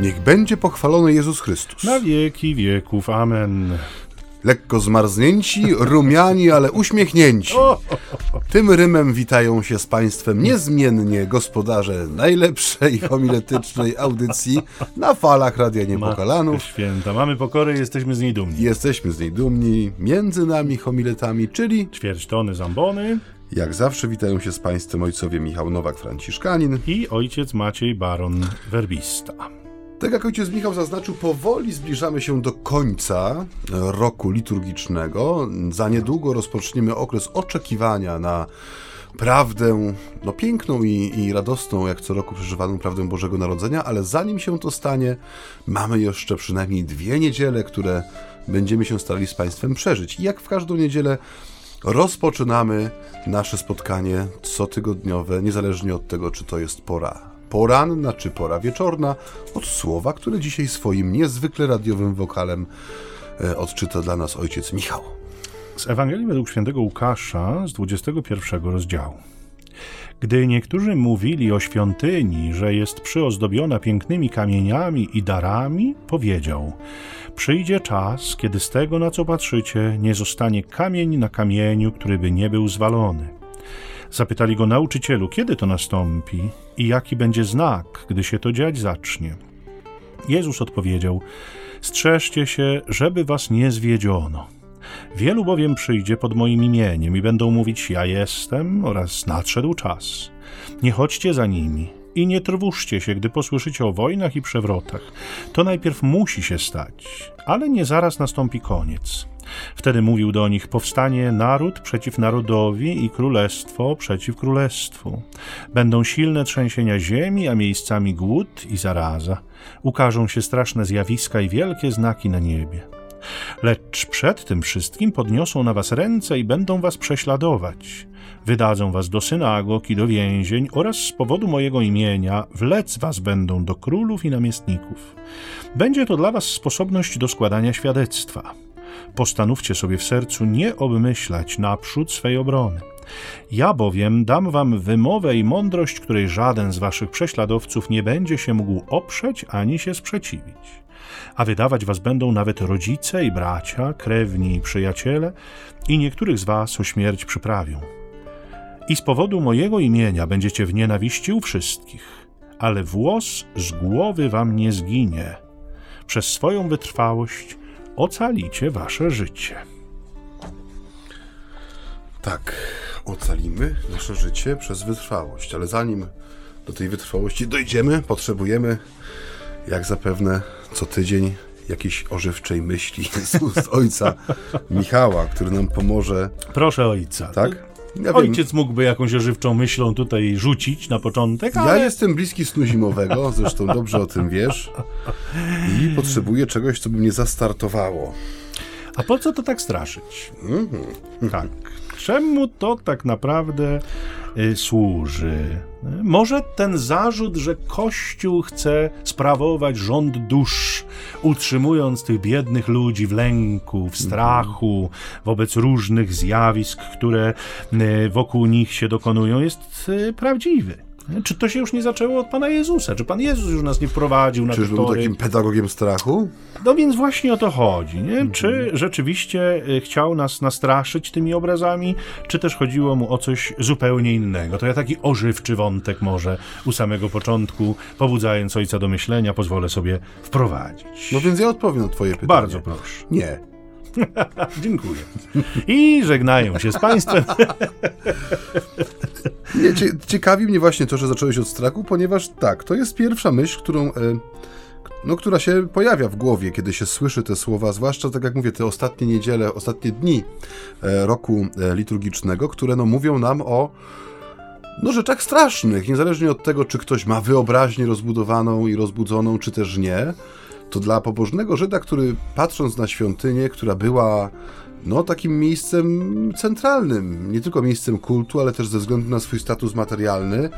Niech będzie pochwalony Jezus Chrystus. Na wieki wieków. Amen. Lekko zmarznięci, rumiani, ale uśmiechnięci. Tym rymem witają się z Państwem niezmiennie gospodarze najlepszej homiletycznej audycji na falach Radia Niepokalanów. Święta. Mamy pokorę jesteśmy z niej dumni. Jesteśmy z niej dumni, między nami homiletami, czyli Ćwierć tony zambony jak zawsze witają się z Państwem ojcowie Michał Nowak-Franciszkanin. i ojciec Maciej Baron Werbista. Tak jak ojciec Michał zaznaczył, powoli zbliżamy się do końca roku liturgicznego. Za niedługo rozpoczniemy okres oczekiwania na prawdę, no piękną i, i radosną, jak co roku przeżywaną prawdę Bożego Narodzenia, ale zanim się to stanie, mamy jeszcze przynajmniej dwie niedziele, które będziemy się starali z Państwem przeżyć. I jak w każdą niedzielę rozpoczynamy nasze spotkanie cotygodniowe, niezależnie od tego, czy to jest pora poranna czy pora wieczorna, od słowa, które dzisiaj swoim niezwykle radiowym wokalem e, odczyta dla nas ojciec Michał. Z Ewangelii według świętego Łukasza z 21 rozdziału. Gdy niektórzy mówili o świątyni, że jest przyozdobiona pięknymi kamieniami i darami, powiedział: Przyjdzie czas, kiedy z tego, na co patrzycie, nie zostanie kamień na kamieniu, który by nie był zwalony. Zapytali go nauczycielu, kiedy to nastąpi i jaki będzie znak, gdy się to dziać zacznie. Jezus odpowiedział: Strzeżcie się, żeby was nie zwiedziono. Wielu bowiem przyjdzie pod moim imieniem i będą mówić: Ja jestem oraz nadszedł czas. Nie chodźcie za nimi i nie trwóżcie się, gdy posłyszycie o wojnach i przewrotach. To najpierw musi się stać, ale nie zaraz nastąpi koniec. Wtedy mówił do nich: Powstanie naród przeciw narodowi i królestwo przeciw królestwu. Będą silne trzęsienia ziemi, a miejscami głód i zaraza. Ukażą się straszne zjawiska i wielkie znaki na niebie. Lecz przed tym wszystkim podniosą na was ręce i będą was prześladować. Wydadzą was do synagog i do więzień oraz z powodu mojego imienia wlec was będą do królów i namiestników. Będzie to dla was sposobność do składania świadectwa. Postanówcie sobie w sercu nie obmyślać naprzód swej obrony. Ja bowiem dam wam wymowę i mądrość, której żaden z waszych prześladowców nie będzie się mógł oprzeć ani się sprzeciwić. A wydawać was będą nawet rodzice i bracia, krewni i przyjaciele, i niektórych z was o śmierć przyprawią. I z powodu mojego imienia będziecie w nienawiści u wszystkich, ale włos z głowy wam nie zginie. Przez swoją wytrwałość ocalicie wasze życie. Tak, ocalimy nasze życie przez wytrwałość, ale zanim do tej wytrwałości dojdziemy, potrzebujemy, jak zapewne co tydzień, jakiejś ożywczej myśli z ust ojca Michała, który nam pomoże. Proszę ojca. Tak? Ja Ojciec mógłby jakąś ożywczą myślą tutaj rzucić na początek, ale... Ja jestem bliski snu zimowego, zresztą dobrze o tym wiesz. I potrzebuję czegoś, co by mnie zastartowało. A po co to tak straszyć? Mm -hmm. Tak. Czemu to tak naprawdę y, służy? Może ten zarzut, że Kościół chce sprawować rząd dusz, utrzymując tych biednych ludzi w lęku, w strachu wobec różnych zjawisk, które y, wokół nich się dokonują, jest y, prawdziwy. Czy to się już nie zaczęło od Pana Jezusa? Czy Pan Jezus już nas nie wprowadził na Czyż te tory? był takim pedagogiem strachu? No więc właśnie o to chodzi. Nie? Mhm. Czy rzeczywiście y, chciał nas nastraszyć tymi obrazami, czy też chodziło mu o coś zupełnie innego? To ja taki ożywczy wątek może u samego początku, pobudzając ojca do myślenia, pozwolę sobie wprowadzić. No więc ja odpowiem na twoje pytanie. Bardzo proszę. Nie. Dziękuję. I żegnają się z Państwem. Nie, ciekawi mnie właśnie to, że zacząłeś od strachu, ponieważ tak, to jest pierwsza myśl, którą. E, no, która się pojawia w głowie, kiedy się słyszy te słowa, zwłaszcza, tak jak mówię, te ostatnie niedziele, ostatnie dni e, roku e, liturgicznego, które no, mówią nam o no, rzeczach strasznych, niezależnie od tego, czy ktoś ma wyobraźnię rozbudowaną i rozbudzoną, czy też nie to dla pobożnego Żyda, który patrząc na świątynię, która była no, takim miejscem centralnym, nie tylko miejscem kultu, ale też ze względu na swój status materialny,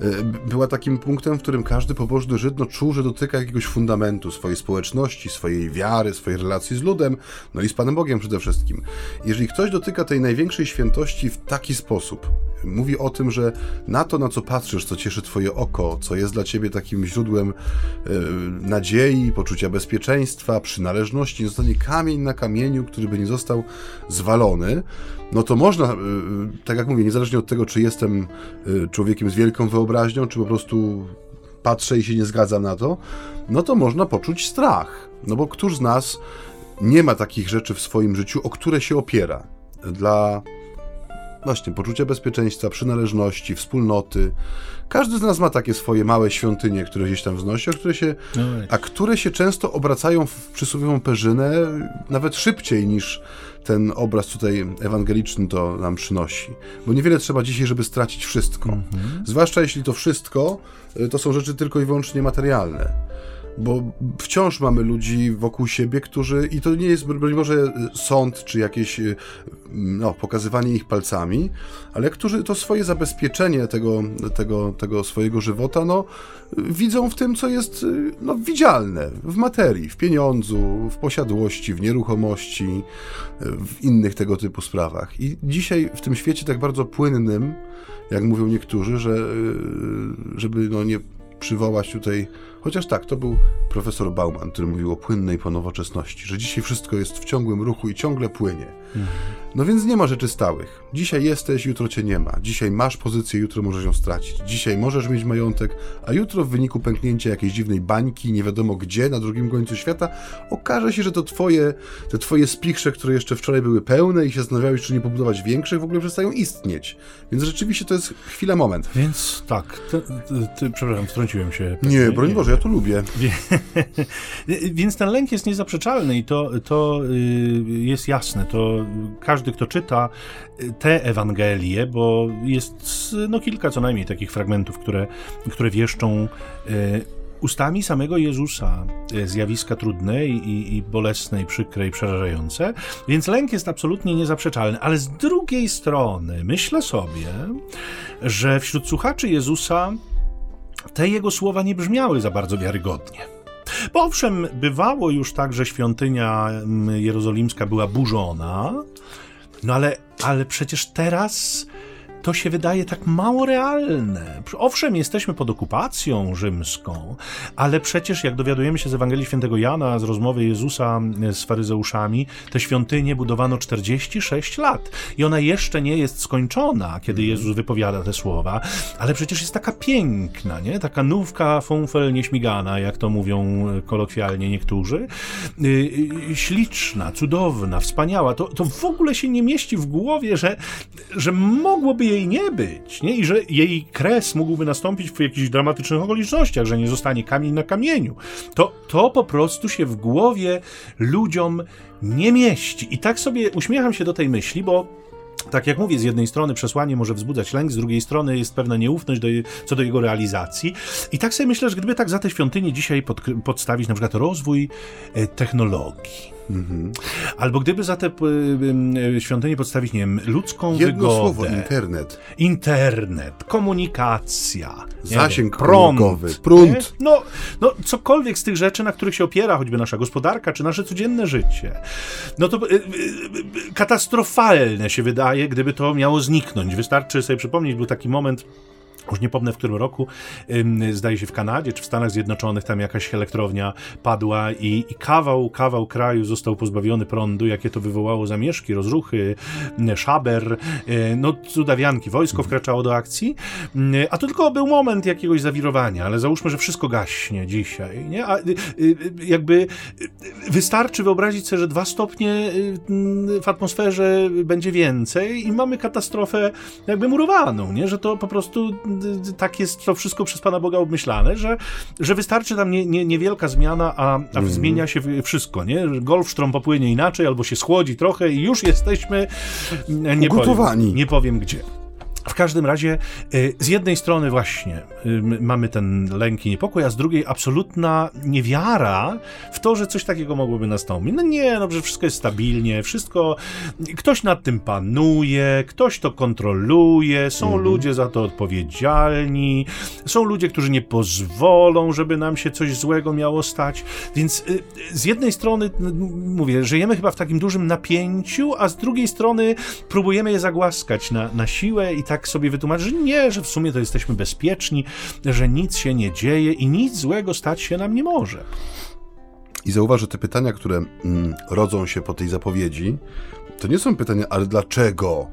e, była takim punktem, w którym każdy pobożny Żyd no, czuł, że dotyka jakiegoś fundamentu swojej społeczności, swojej wiary, swojej relacji z ludem, no i z Panem Bogiem przede wszystkim. Jeżeli ktoś dotyka tej największej świętości w taki sposób, mówi o tym, że na to, na co patrzysz, co cieszy Twoje oko, co jest dla Ciebie takim źródłem e, nadziei, poczucia bezpieczeństwa, przynależności, nie zostanie kamień na kamieniu, który by nie został zwalony, no to można, e, tak jak mówię, niezależnie od tego, czy jestem e, człowiekiem z wielką wyobraźnią, czy po prostu patrzę i się nie zgadzam na to, no to można poczuć strach. No bo któż z nas nie ma takich rzeczy w swoim życiu, o które się opiera? Dla właśnie poczucia bezpieczeństwa, przynależności, wspólnoty. Każdy z nas ma takie swoje małe świątynie, które gdzieś tam wznosi, a które się, no a które się często obracają w przysłowiową perzynę nawet szybciej niż ten obraz tutaj ewangeliczny to nam przynosi. Bo niewiele trzeba dzisiaj, żeby stracić wszystko. Mhm. Zwłaszcza jeśli to wszystko y, to są rzeczy tylko i wyłącznie materialne bo wciąż mamy ludzi wokół siebie, którzy, i to nie jest, broń Boże, sąd, czy jakieś no, pokazywanie ich palcami, ale którzy to swoje zabezpieczenie tego, tego, tego swojego żywota, no, widzą w tym, co jest no, widzialne, w materii, w pieniądzu, w posiadłości, w nieruchomości, w innych tego typu sprawach. I dzisiaj w tym świecie tak bardzo płynnym, jak mówią niektórzy, że żeby no, nie przywołać tutaj Chociaż tak, to był profesor Bauman, który mówił o płynnej ponowoczesności, że dzisiaj wszystko jest w ciągłym ruchu i ciągle płynie. No więc nie ma rzeczy stałych. Dzisiaj jesteś, jutro cię nie ma. Dzisiaj masz pozycję, jutro możesz ją stracić. Dzisiaj możesz mieć majątek, a jutro w wyniku pęknięcia jakiejś dziwnej bańki, nie wiadomo gdzie, na drugim końcu świata, okaże się, że to twoje, te twoje spichrze, które jeszcze wczoraj były pełne i się zastanawiałeś, czy nie pobudować większych, w ogóle przestają istnieć. Więc rzeczywiście to jest chwila, moment. Więc tak, ty, ty, ty przepraszam, wtrąciłem się. Nie, broń Boże, ja to lubię. Więc ten lęk jest niezaprzeczalny i to, to y, jest jasne. To każdy, kto czyta y, te Ewangelie, bo jest no, kilka co najmniej takich fragmentów, które, które wieszczą y, ustami samego Jezusa zjawiska trudne i, i bolesne, i przykre, i przerażające, więc lęk jest absolutnie niezaprzeczalny. Ale z drugiej strony myślę sobie, że wśród słuchaczy Jezusa te jego słowa nie brzmiały za bardzo wiarygodnie. Bo owszem, bywało już tak, że świątynia mm, jerozolimska była burzona, no ale, ale przecież teraz to się wydaje tak mało realne. Owszem, jesteśmy pod okupacją rzymską, ale przecież, jak dowiadujemy się z Ewangelii Świętego Jana, z rozmowy Jezusa z faryzeuszami, tę świątynię budowano 46 lat i ona jeszcze nie jest skończona, kiedy mhm. Jezus wypowiada te słowa, ale przecież jest taka piękna, nie? Taka nówka funfel nieśmigana, jak to mówią kolokwialnie niektórzy. Y, śliczna, cudowna, wspaniała. To, to w ogóle się nie mieści w głowie, że, że mogłoby jej nie być, nie? I że jej kres mógłby nastąpić w jakichś dramatycznych okolicznościach, że nie zostanie kamień na kamieniu. To, to po prostu się w głowie ludziom nie mieści. I tak sobie uśmiecham się do tej myśli, bo tak jak mówię, z jednej strony przesłanie może wzbudzać lęk, z drugiej strony jest pewna nieufność do, co do jego realizacji. I tak sobie myślę, że gdyby tak za te świątynie dzisiaj pod, podstawić na przykład rozwój e, technologii, Mhm. Albo gdyby za te y, świątynie podstawić, nie wiem, ludzką Jedno wygodę. słowo, internet. Internet, komunikacja. Zasięg prąd, prąd. No, no, cokolwiek z tych rzeczy, na których się opiera choćby nasza gospodarka, czy nasze codzienne życie. No to y, y, katastrofalne się wydaje, gdyby to miało zniknąć. Wystarczy sobie przypomnieć, był taki moment już nie pomnę w którym roku, zdaje się w Kanadzie czy w Stanach Zjednoczonych, tam jakaś elektrownia padła i, i, kawał, kawał kraju został pozbawiony prądu, jakie to wywołało zamieszki, rozruchy, szaber, e, no cudawianki, wojsko wkraczało do akcji, a to tylko był moment jakiegoś zawirowania, ale załóżmy, że wszystko gaśnie dzisiaj, nie? A y, y, jakby wystarczy wyobrazić sobie, że dwa stopnie y, w atmosferze będzie więcej i mamy katastrofę jakby murowaną, nie? Że to po prostu tak jest to wszystko przez Pana Boga obmyślane, że, że wystarczy tam nie, nie, niewielka zmiana, a, a mm. zmienia się wszystko, nie? Golfstrom popłynie inaczej, albo się schłodzi trochę i już jesteśmy nie Ugotowani. Powiem, nie powiem gdzie. W każdym razie, y, z jednej strony właśnie y, mamy ten lęk i niepokój, a z drugiej absolutna niewiara w to, że coś takiego mogłoby nastąpić. No nie, no, że wszystko jest stabilnie, wszystko, ktoś nad tym panuje, ktoś to kontroluje, są mhm. ludzie za to odpowiedzialni, są ludzie, którzy nie pozwolą, żeby nam się coś złego miało stać. Więc y, z jednej strony, mówię, żyjemy chyba w takim dużym napięciu, a z drugiej strony próbujemy je zagłaskać na, na siłę i tak tak sobie wytłumaczyć, że nie, że w sumie to jesteśmy bezpieczni, że nic się nie dzieje i nic złego stać się nam nie może. I zauważ, że te pytania, które mm, rodzą się po tej zapowiedzi, to nie są pytania, ale dlaczego?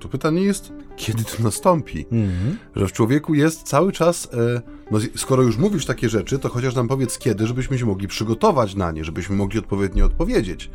To pytanie jest, kiedy to nastąpi? Mm-hmm. Że w człowieku jest cały czas, e, no, skoro już mówisz takie rzeczy, to chociaż nam powiedz kiedy, żebyśmy się mogli przygotować na nie, żebyśmy mogli odpowiednio odpowiedzieć.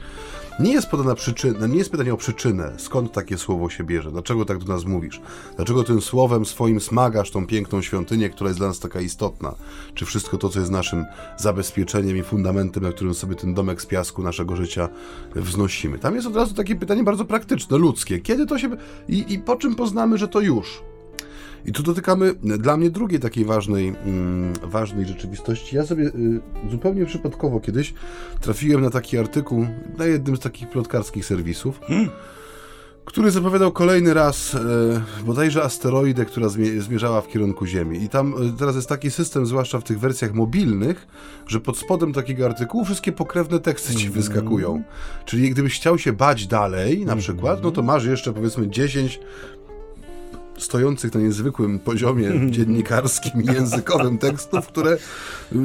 Nie jest podana przyczyna, nie jest pytanie o przyczynę, skąd takie słowo się bierze, dlaczego tak do nas mówisz, dlaczego tym słowem swoim smagasz tą piękną świątynię, która jest dla nas taka istotna, czy wszystko to, co jest naszym zabezpieczeniem i fundamentem, na którym sobie ten domek z piasku naszego życia wznosimy. Tam jest od razu takie pytanie bardzo praktyczne, ludzkie, kiedy to się... i, i po czym poznamy, że to już, i tu dotykamy dla mnie drugiej takiej ważnej, mm, ważnej rzeczywistości. Ja sobie y, zupełnie przypadkowo kiedyś trafiłem na taki artykuł na jednym z takich plotkarskich serwisów. Hmm który zapowiadał kolejny raz e, bodajże asteroidę, która zmierzała w kierunku Ziemi. I tam e, teraz jest taki system, zwłaszcza w tych wersjach mobilnych, że pod spodem takiego artykułu wszystkie pokrewne teksty ci -hmm. wyskakują. Czyli gdybyś chciał się bać dalej, na -hmm. przykład, no to masz jeszcze powiedzmy 10 stojących na niezwykłym poziomie dziennikarskim i językowym tekstów, które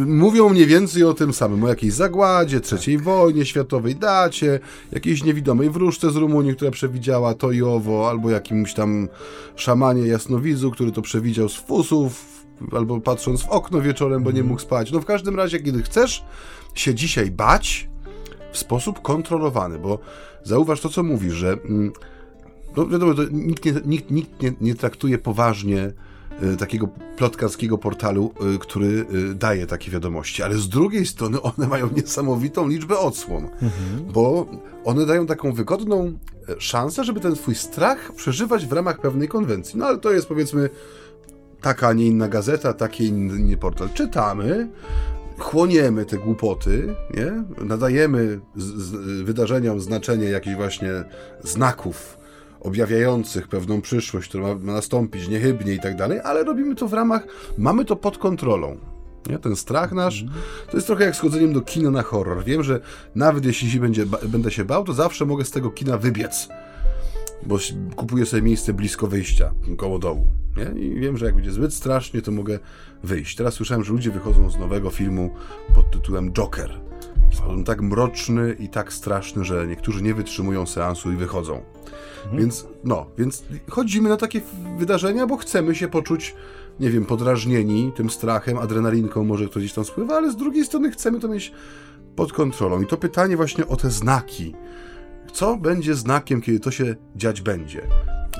mówią mniej więcej o tym samym, o jakiejś zagładzie, trzeciej wojnie światowej, dacie, jakiejś niewidomej wróżce z Rumunii, która przewidziała to i owo, albo jakimś tam szamanie jasnowidzu, który to przewidział z fusów, albo patrząc w okno wieczorem, bo nie mógł spać. No w każdym razie, kiedy chcesz się dzisiaj bać w sposób kontrolowany, bo zauważ to, co mówisz, że... Mm, no wiadomo, nikt, nie, nikt, nikt nie, nie traktuje poważnie y, takiego plotkarskiego portalu, y, który y, daje takie wiadomości, ale z drugiej strony one mają niesamowitą liczbę odsłon, mhm. bo one dają taką wygodną szansę, żeby ten twój strach przeżywać w ramach pewnej konwencji. No ale to jest powiedzmy taka, a nie inna gazeta, taki inny portal. Czytamy, chłoniemy te głupoty, nie? nadajemy z, z, wydarzeniom znaczenie jakichś właśnie znaków objawiających pewną przyszłość, która ma, nastąpić niechybnie i tak dalej, ale robimy to w ramach, mamy to pod kontrolą. Nie? Ten strach nasz to jest trochę jak schodzeniem do kina na horror. Wiem, że nawet jeśli się będzie, będę się bał, to zawsze mogę z tego kina wybiec, bo kupuję sobie miejsce blisko wyjścia, koło dołu. Nie? I wiem, że jak będzie zbyt strasznie, to mogę wyjść. Teraz słyszałem, że ludzie wychodzą z nowego filmu pod tytułem Joker. On tak mroczny i tak straszny, że niektórzy nie wytrzymują seansu i wychodzą. Mhm. Więc no, więc chodzimy na takie wydarzenia, bo chcemy się poczuć, nie wiem, podrażnieni tym strachem, adrenalinką może ktoś gdzieś tam spływa, ale z drugiej strony chcemy to mieć pod kontrolą. I to pytanie właśnie o te znaki. Co będzie znakiem, kiedy to się dziać będzie?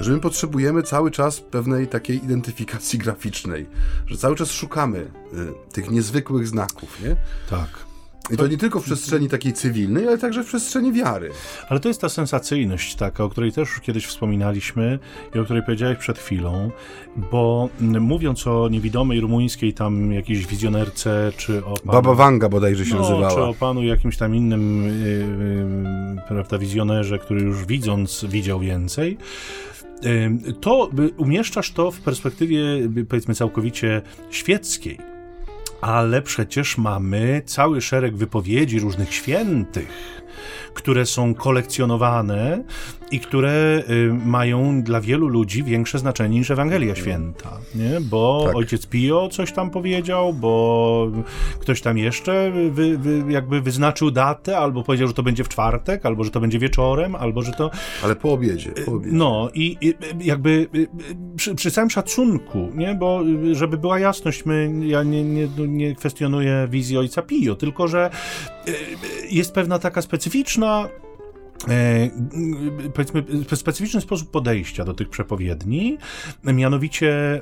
Że my potrzebujemy cały czas pewnej takiej identyfikacji graficznej, że cały czas szukamy y, tych niezwykłych znaków, nie? Tak. I to nie tylko w przestrzeni takiej cywilnej, ale także w przestrzeni wiary. Ale to jest ta sensacyjność taka, o której też już kiedyś wspominaliśmy i o której powiedziałeś przed chwilą, bo mówiąc o niewidomej rumuńskiej tam jakiejś wizjonerce, czy o panu, Baba Wanga bodajże się no, nazywała. czy o panu jakimś tam innym yy, yy, prawda, wizjonerze, który już widząc widział więcej, to umieszczasz to w perspektywie powiedzmy całkowicie świeckiej ale przecież mamy cały szereg wypowiedzi różnych świętych, które są kolekcjonowane i które y, mają dla wielu ludzi większe znaczenie niż Ewangelia Święta, nie? Bo tak. ojciec Pio coś tam powiedział, bo ktoś tam jeszcze wy, wy, jakby wyznaczył datę, albo powiedział, że to będzie w czwartek, albo że to będzie wieczorem, albo że to... Ale po obiedzie. Po obiedzie. No i, i jakby y, y, przy, przy, całym szacunku, nie? Bo żeby była jasność, my, ja nie, nie, nie kwestionuję wizji ojca Pio, tylko że jest pewna taka specyficzna powiedzmy, specyficzny sposób podejścia do tych przepowiedni. Mianowicie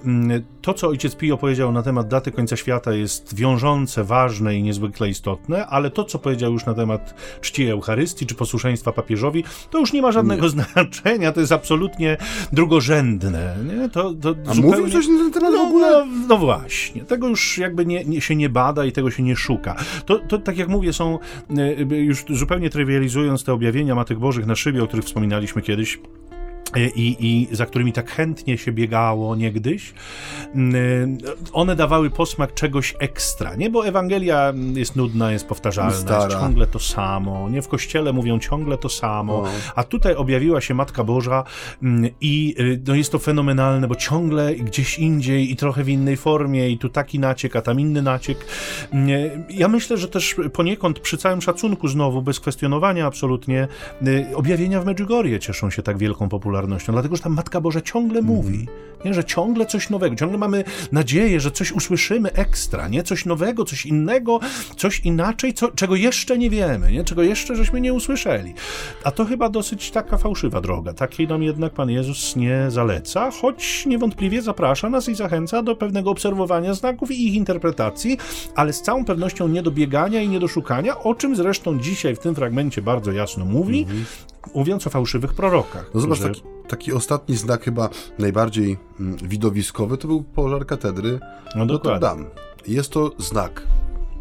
to, co ojciec Pio powiedział na temat daty końca świata jest wiążące, ważne i niezwykle istotne, ale to, co powiedział już na temat czci Eucharystii czy posłuszeństwa papieżowi, to już nie ma żadnego nie. znaczenia, to jest absolutnie drugorzędne. Nie? To, to A zupełnie... mówił coś na ten temat no, w ogóle? No, no, właśnie, tego już jakby nie, nie, się nie bada i tego się nie szuka. To, to tak jak mówię, są e, już zupełnie trywializując te objawienia Matych Bożych na szybie, o których wspominaliśmy kiedyś, i, i za którymi tak chętnie się biegało niegdyś, mm, one dawały posmak czegoś ekstra, nie? Bo Ewangelia jest nudna, jest powtarzalna, Stara. jest ciągle to samo, nie? W Kościele mówią ciągle to samo, no. a tutaj objawiła się Matka Boża mm, i y, no jest to fenomenalne, bo ciągle gdzieś indziej i trochę w innej formie i tu taki naciek, a tam inny naciek. Mm, ja myślę, że też poniekąd przy całym szacunku znowu, bez kwestionowania absolutnie, y, objawienia w Medjugorje cieszą się tak wielką popularnością popularnością, dlatego że tam Matka Boża ciągle mhm. mówi, nie? że ciągle coś nowego, ciągle mamy nadzieję, że coś usłyszymy ekstra, nie? coś nowego, coś innego, coś inaczej, co, czego jeszcze nie wiemy, nie? czego jeszcze żeśmy nie usłyszeli. A to chyba dosyć taka fałszywa droga. Takiej nam jednak Pan Jezus nie zaleca, choć niewątpliwie zaprasza nas i zachęca do pewnego obserwowania znaków i ich interpretacji, ale z całą pewnością nie do biegania i nie do szukania, o czym zresztą dzisiaj w tym fragmencie bardzo jasno mówi, mhm mówiąc o fałszywych prorokach. No zobacz, taki, taki, ostatni znak chyba najbardziej mm, widowiskowy to był pożar katedry no Notre Dame. Jest to znak.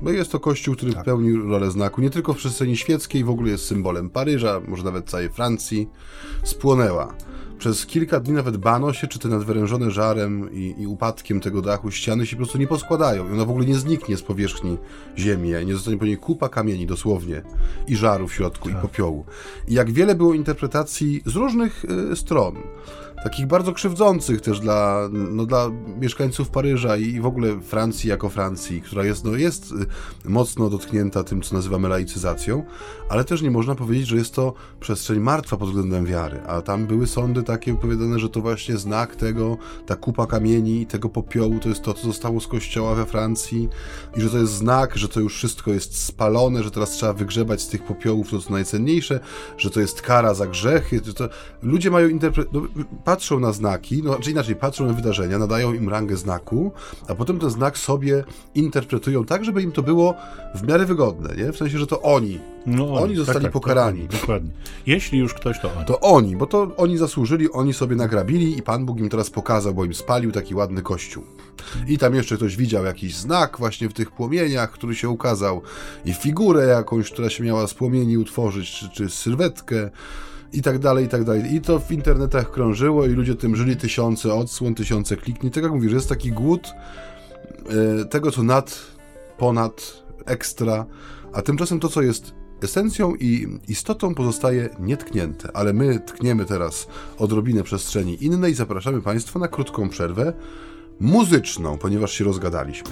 Bo jest to kościół, który tak. pełni rolę znaku nie tylko w przestrzeni świeckiej, w ogóle jest symbolem Paryża, może nawet całej Francji. Spłonęła. Przez kilka dni nawet bano się, czy te nadwyrężone żarem i, i, upadkiem tego dachu ściany się po prostu nie poskładają. I ona w ogóle nie zniknie z powierzchni ziemi, nie zostanie po niej kupa kamieni dosłownie i żaru w środku tak. i popiołu. I jak wiele było interpretacji z różnych y, stron takich bardzo krzywdzących też dla, no, dla mieszkańców Paryża i w ogóle Francji jako Francji, która jest, no, jest y, mocno dotknięta tym, co nazywamy laicyzacją, ale też nie można powiedzieć, że jest to przestrzeń martwa pod względem wiary, a tam były sądy takie opowiadane, że to właśnie znak tego, ta kupa kamieni tego popiołu to jest to, co zostało z kościoła we Francji i że to jest znak, że to już wszystko jest spalone, że teraz trzeba wygrzebać z tych popiołów to, co najcenniejsze, że to jest kara za grzechy, to, ludzie mają interpretację, no, patrzą na znaki, no, czy inaczej, patrzą na wydarzenia, nadają im rangę znaku, a potem ten znak sobie interpretują tak, żeby im to było w miarę wygodne, nie? W sensie, że to oni. No oni, oni zostali tak, tak, pokarani. Dokładnie, dokładnie. Jeśli już ktoś, to oni. To oni, bo to oni zasłużyli, oni sobie nagrabili i Pan Bóg im teraz pokazał, bo im spalił taki ładny kościół. I tam jeszcze ktoś widział jakiś znak właśnie w tych płomieniach, który się ukazał i figurę jakąś, która się miała z płomieni utworzyć, czy, czy sylwetkę i tak dalej, i tak dalej. I to w internetach krążyło i ludzie tym żyli tysiące odsłon, tysiące kliknięć. Tak jak mówisz, jest taki głód e, tego, co nad, ponad, ekstra, a tymczasem to, co jest esencją i istotą pozostaje nietknięte, ale my tkniemy teraz odrobinę przestrzeni innej zapraszamy Państwa na krótką przerwę muzyczną, ponieważ się rozgadaliśmy.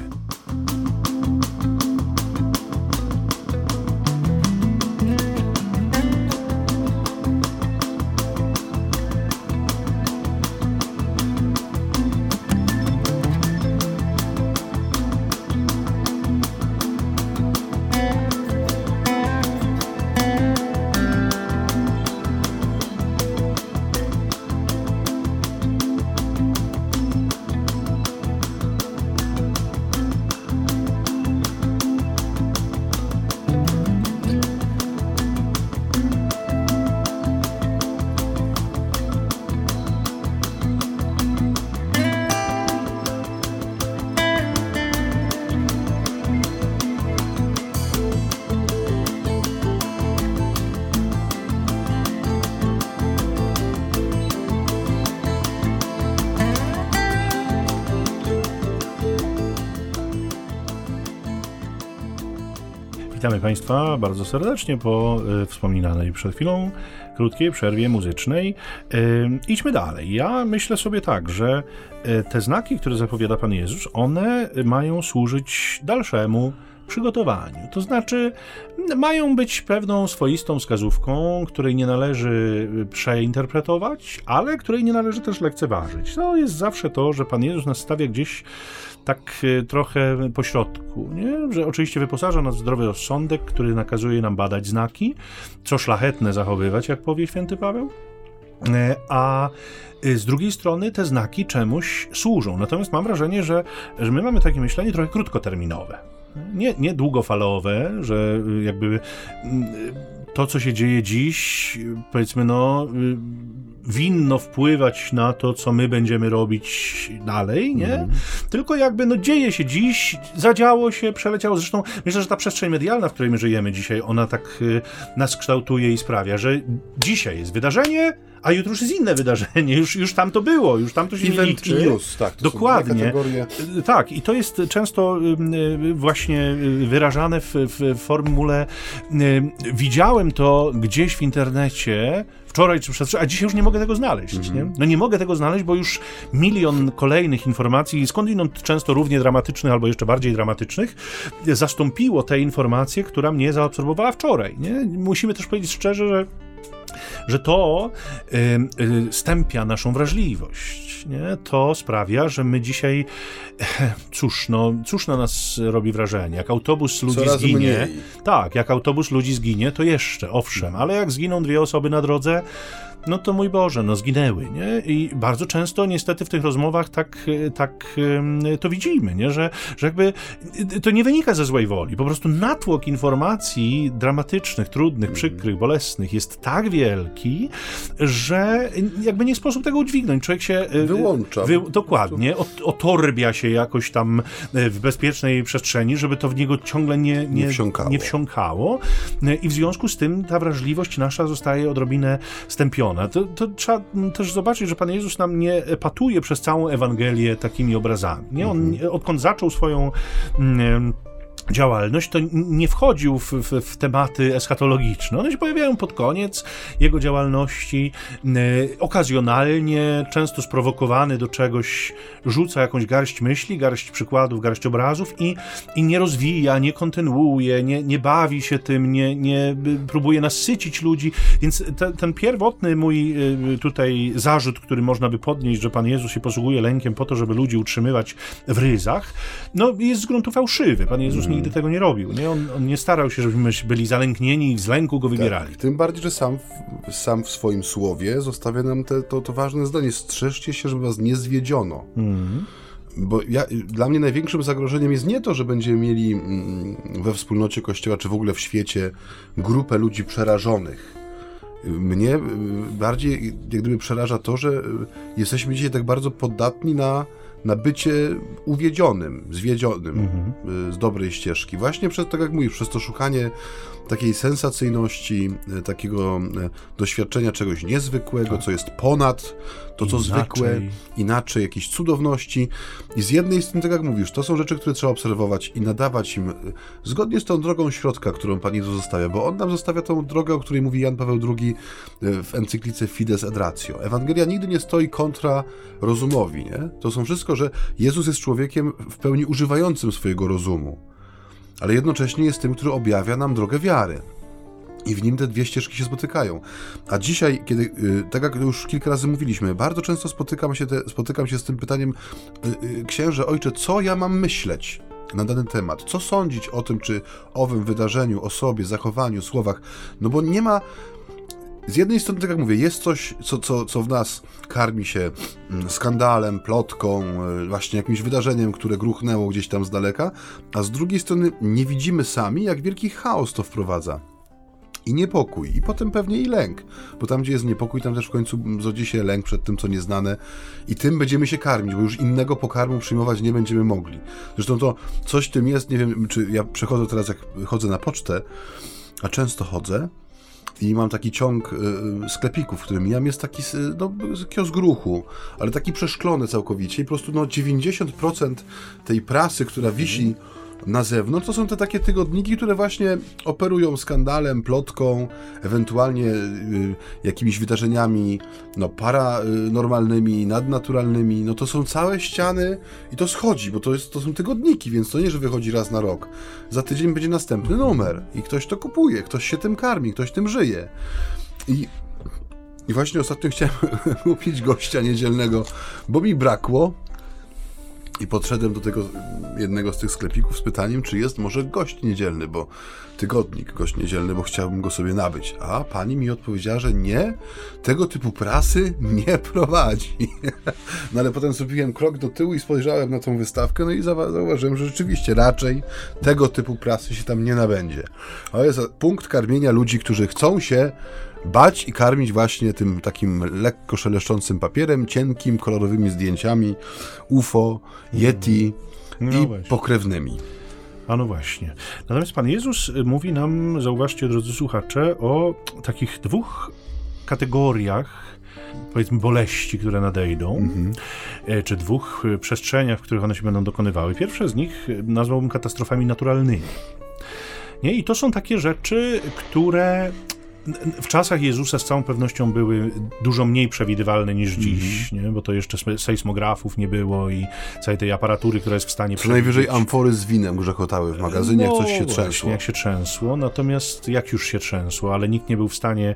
Państwa bardzo serdecznie po y, wspominanej przed chwilą krótkiej przerwie muzycznej. Y, idźmy dalej. Ja myślę sobie tak, że y, te znaki, które zapowiada Pan Jezus, one mają służyć dalszemu przygotowaniu. To znaczy, mają być pewną swoistą wskazówką, której nie należy przeinterpretować, ale której nie należy też lekceważyć. To jest zawsze to, że Pan Jezus nas stawia gdzieś tak e, trochę po środku, nie? że oczywiście wyposaża nas w zdrowy rozsądek, który nakazuje nam badać znaki, co szlachetne zachowywać, jak powie święty Paweł, e, a e, z drugiej strony te znaki czemuś służą. Natomiast mam wrażenie, że, że my mamy takie myślenie trochę krótkoterminowe. Nie, nie długofalowe, że jakby mm, to, co się dzieje dziś, powiedzmy, no winno wpływać na to, co my będziemy robić dalej, nie? Mm. Tylko jakby, no dzieje się dziś, zadziało się, przeleciało. Zresztą myślę, że ta przestrzeń medialna, w której my żyjemy dzisiaj, ona tak y, nas kształtuje i sprawia, że dzisiaj jest wydarzenie, a jutro już jest inne wydarzenie, już, już tam to było, już tam to się Event nie liczy. News, tak. Dokładnie. Y, tak, i to jest często y, właśnie wyrażane w, w formule widziałem to gdzieś w internecie, wczoraj czy przedwczoraj, a dzisiaj już nie mogę tego znaleźć. Mm -hmm. nie? No nie mogę tego znaleźć, bo już milion kolejnych informacji, skądinąd często równie dramatycznych albo jeszcze bardziej dramatycznych, zastąpiło tę informację, która mnie zaabsorbowała wczoraj. Nie? Musimy też powiedzieć szczerze, że że to y, stępia naszą wrażliwość. Nie? To sprawia, że my dzisiaj, cóż, no, cóż na nas robi wrażenie. Jak autobus ludzi Coraz zginie, mniej. tak, jak autobus ludzi zginie, to jeszcze, owszem, ale jak zginą dwie osoby na drodze, no to mój Boże, no zginęły, nie? I bardzo często niestety w tych rozmowach tak, tak to widzimy, nie? Że, że jakby to nie wynika ze złej woli, po prostu natłok informacji dramatycznych, trudnych, mhm. przykrych, bolesnych jest tak wielki, że jakby nie sposób tego udźwignąć. Człowiek się e, wyłącza. Wy, dokładnie, otorbia się jakoś tam e, w bezpiecznej przestrzeni, żeby to w niego ciągle nie, nie, nie, wsiąkało. nie wsiąkało. E, I w związku z tym ta wrażliwość nasza zostaje odrobinę stępiona to, to trzeba też zobaczyć, że Pan Jezus nam nie epatuje przez całą Ewangelię takimi obrazami. Nie? On, mhm. odkąd zaczął swoją mm, działalność, to nie wchodził w, w, w, tematy eschatologiczne. One się pojawiają pod koniec jego działalności, okazjonalnie, często sprowokowany do czegoś, rzuca jakąś garść myśli, garść przykładów, garść obrazów i, i nie rozwija, nie kontynuuje, nie, nie bawi się tym, nie, nie próbuje nasycić ludzi. Więc te, ten pierwotny mój e, tutaj zarzut, który można by podnieść, że Pan Jezus się posługuje lękiem po to, żeby ludzi utrzymywać w ryzach, no jest z gruntu fałszywy. Pan Jezus nigdy tego nie robił. Nie? On, on nie starał się, żebyśmy byli zalęknieni i z lęku go wybierali. Tak, tym bardziej, że sam, sam w swoim słowie zostawia nam te, to, to ważne zdanie. Strzeżcie się, żeby was nie zwiedziono. Mm. Bo ja, dla mnie największym zagrożeniem jest nie to, że będziemy mieli mm, we wspólnocie Kościoła, czy w ogóle w świecie grupę ludzi przerażonych. Mnie y, bardziej jak gdyby przeraża to, że y, jesteśmy dzisiaj tak bardzo podatni na na bycie uwiedzionym, zwiedzionym mhm. z dobrej ścieżki. Właśnie przez, tak jak mówisz, przez to szukanie takiej sensacyjności, e, takiego e, doświadczenia czegoś niezwykłego, tak. co jest ponad to, co inaczej. zwykłe, inaczej, jakiejś cudowności. I z jednej strony, tak jak mówisz, to są rzeczy, które trzeba obserwować i nadawać im e, zgodnie z tą drogą środka, którą Pan Jezus zostawia, bo On nam zostawia tą drogę, o której mówi Jan Paweł II w encyklice Fides et Ratio. Ewangelia nigdy nie stoi kontra rozumowi, nie? To są wszystko, że Jezus jest człowiekiem w pełni używającym swojego rozumu ale jednocześnie jest tym, który objawia nam drogę wiary. I w nim te dwie ścieżki się spotykają. A dzisiaj, kiedy, y, tak jak już kilka razy mówiliśmy, bardzo często spotykam się, te, spotykam się z tym pytaniem, y, y, księże, ojcze, co ja mam myśleć na dany temat? Co sądzić o tym, czy owym wydarzeniu, osobie, zachowaniu, słowach? No bo nie ma z jednej strony, tak jak mówię, jest coś, co, co, co w nas karmi się mm, skandalem, plotką, e, właśnie jakimś wydarzeniem, które gruchnęło gdzieś tam z daleka, a z drugiej strony nie widzimy sami, jak wielki chaos to wprowadza. I niepokój, i potem pewnie i lęk, bo tam, gdzie jest niepokój, tam też w końcu zrodzi się lęk przed tym, co nieznane, i tym będziemy się karmić, bo już innego pokarmu przyjmować nie będziemy mogli. Zresztą to coś tym jest, nie wiem, czy ja przechodzę teraz, jak chodzę na pocztę, a często chodzę, i mam taki ciąg y, sklepików, w którym mijam, jest taki no, kiosk ruchu, ale taki przeszklony całkowicie i po prostu no, 90% tej prasy, która wisi na zewnątrz, to są te takie tygodniki, które właśnie operują skandalem, plotką, ewentualnie y, jakimiś wydarzeniami no, paranormalnymi, nadnaturalnymi. No to są całe ściany i to schodzi, bo to, jest, to są tygodniki, więc to nie, że wychodzi raz na rok. Za tydzień będzie następny numer i ktoś to kupuje, ktoś się tym karmi, ktoś tym żyje. I i właśnie ostatnio chciałem kupić gościa niedzielnego, bo mi brakło. I podszedłem do tego jednego z tych sklepików z pytaniem, czy jest może gość niedzielny, bo tygodnik gość niedzielny, bo chciałbym go sobie nabyć. A pani mi odpowiedziała, że nie, tego typu prasy nie prowadzi. No ale potem zrobiłem krok do tyłu i spojrzałem na tą wystawkę, no i zauważyłem, że rzeczywiście raczej tego typu prasy się tam nie nabędzie. To jest punkt karmienia ludzi, którzy chcą się bać i karmić właśnie tym takim lekko szeleszczącym papierem, cienkim, kolorowymi zdjęciami UFO, Yeti no i właśnie. pokrewnymi. A no właśnie. Natomiast Pan Jezus mówi nam, zauważcie drodzy słuchacze, o takich dwóch kategoriach powiedzmy boleści, które nadejdą, mhm. E, czy dwóch przestrzeniach, w których one się będą dokonywały. Pierwsze z nich nazwałbym katastrofami naturalnymi. Nie? I to są takie rzeczy, które w czasach Jezusa z całą pewnością były dużo mniej przewidywalne niż mhm. dziś, mm -hmm. nie? bo to jeszcze sejsmografów nie było i całej tej aparatury, która jest w stanie Co najwyżej amfory z winem grzechotały w magazynie, no, jak coś się właśnie, trzęsło. jak się trzęsło, natomiast jak już się trzęsło, ale nikt nie był w stanie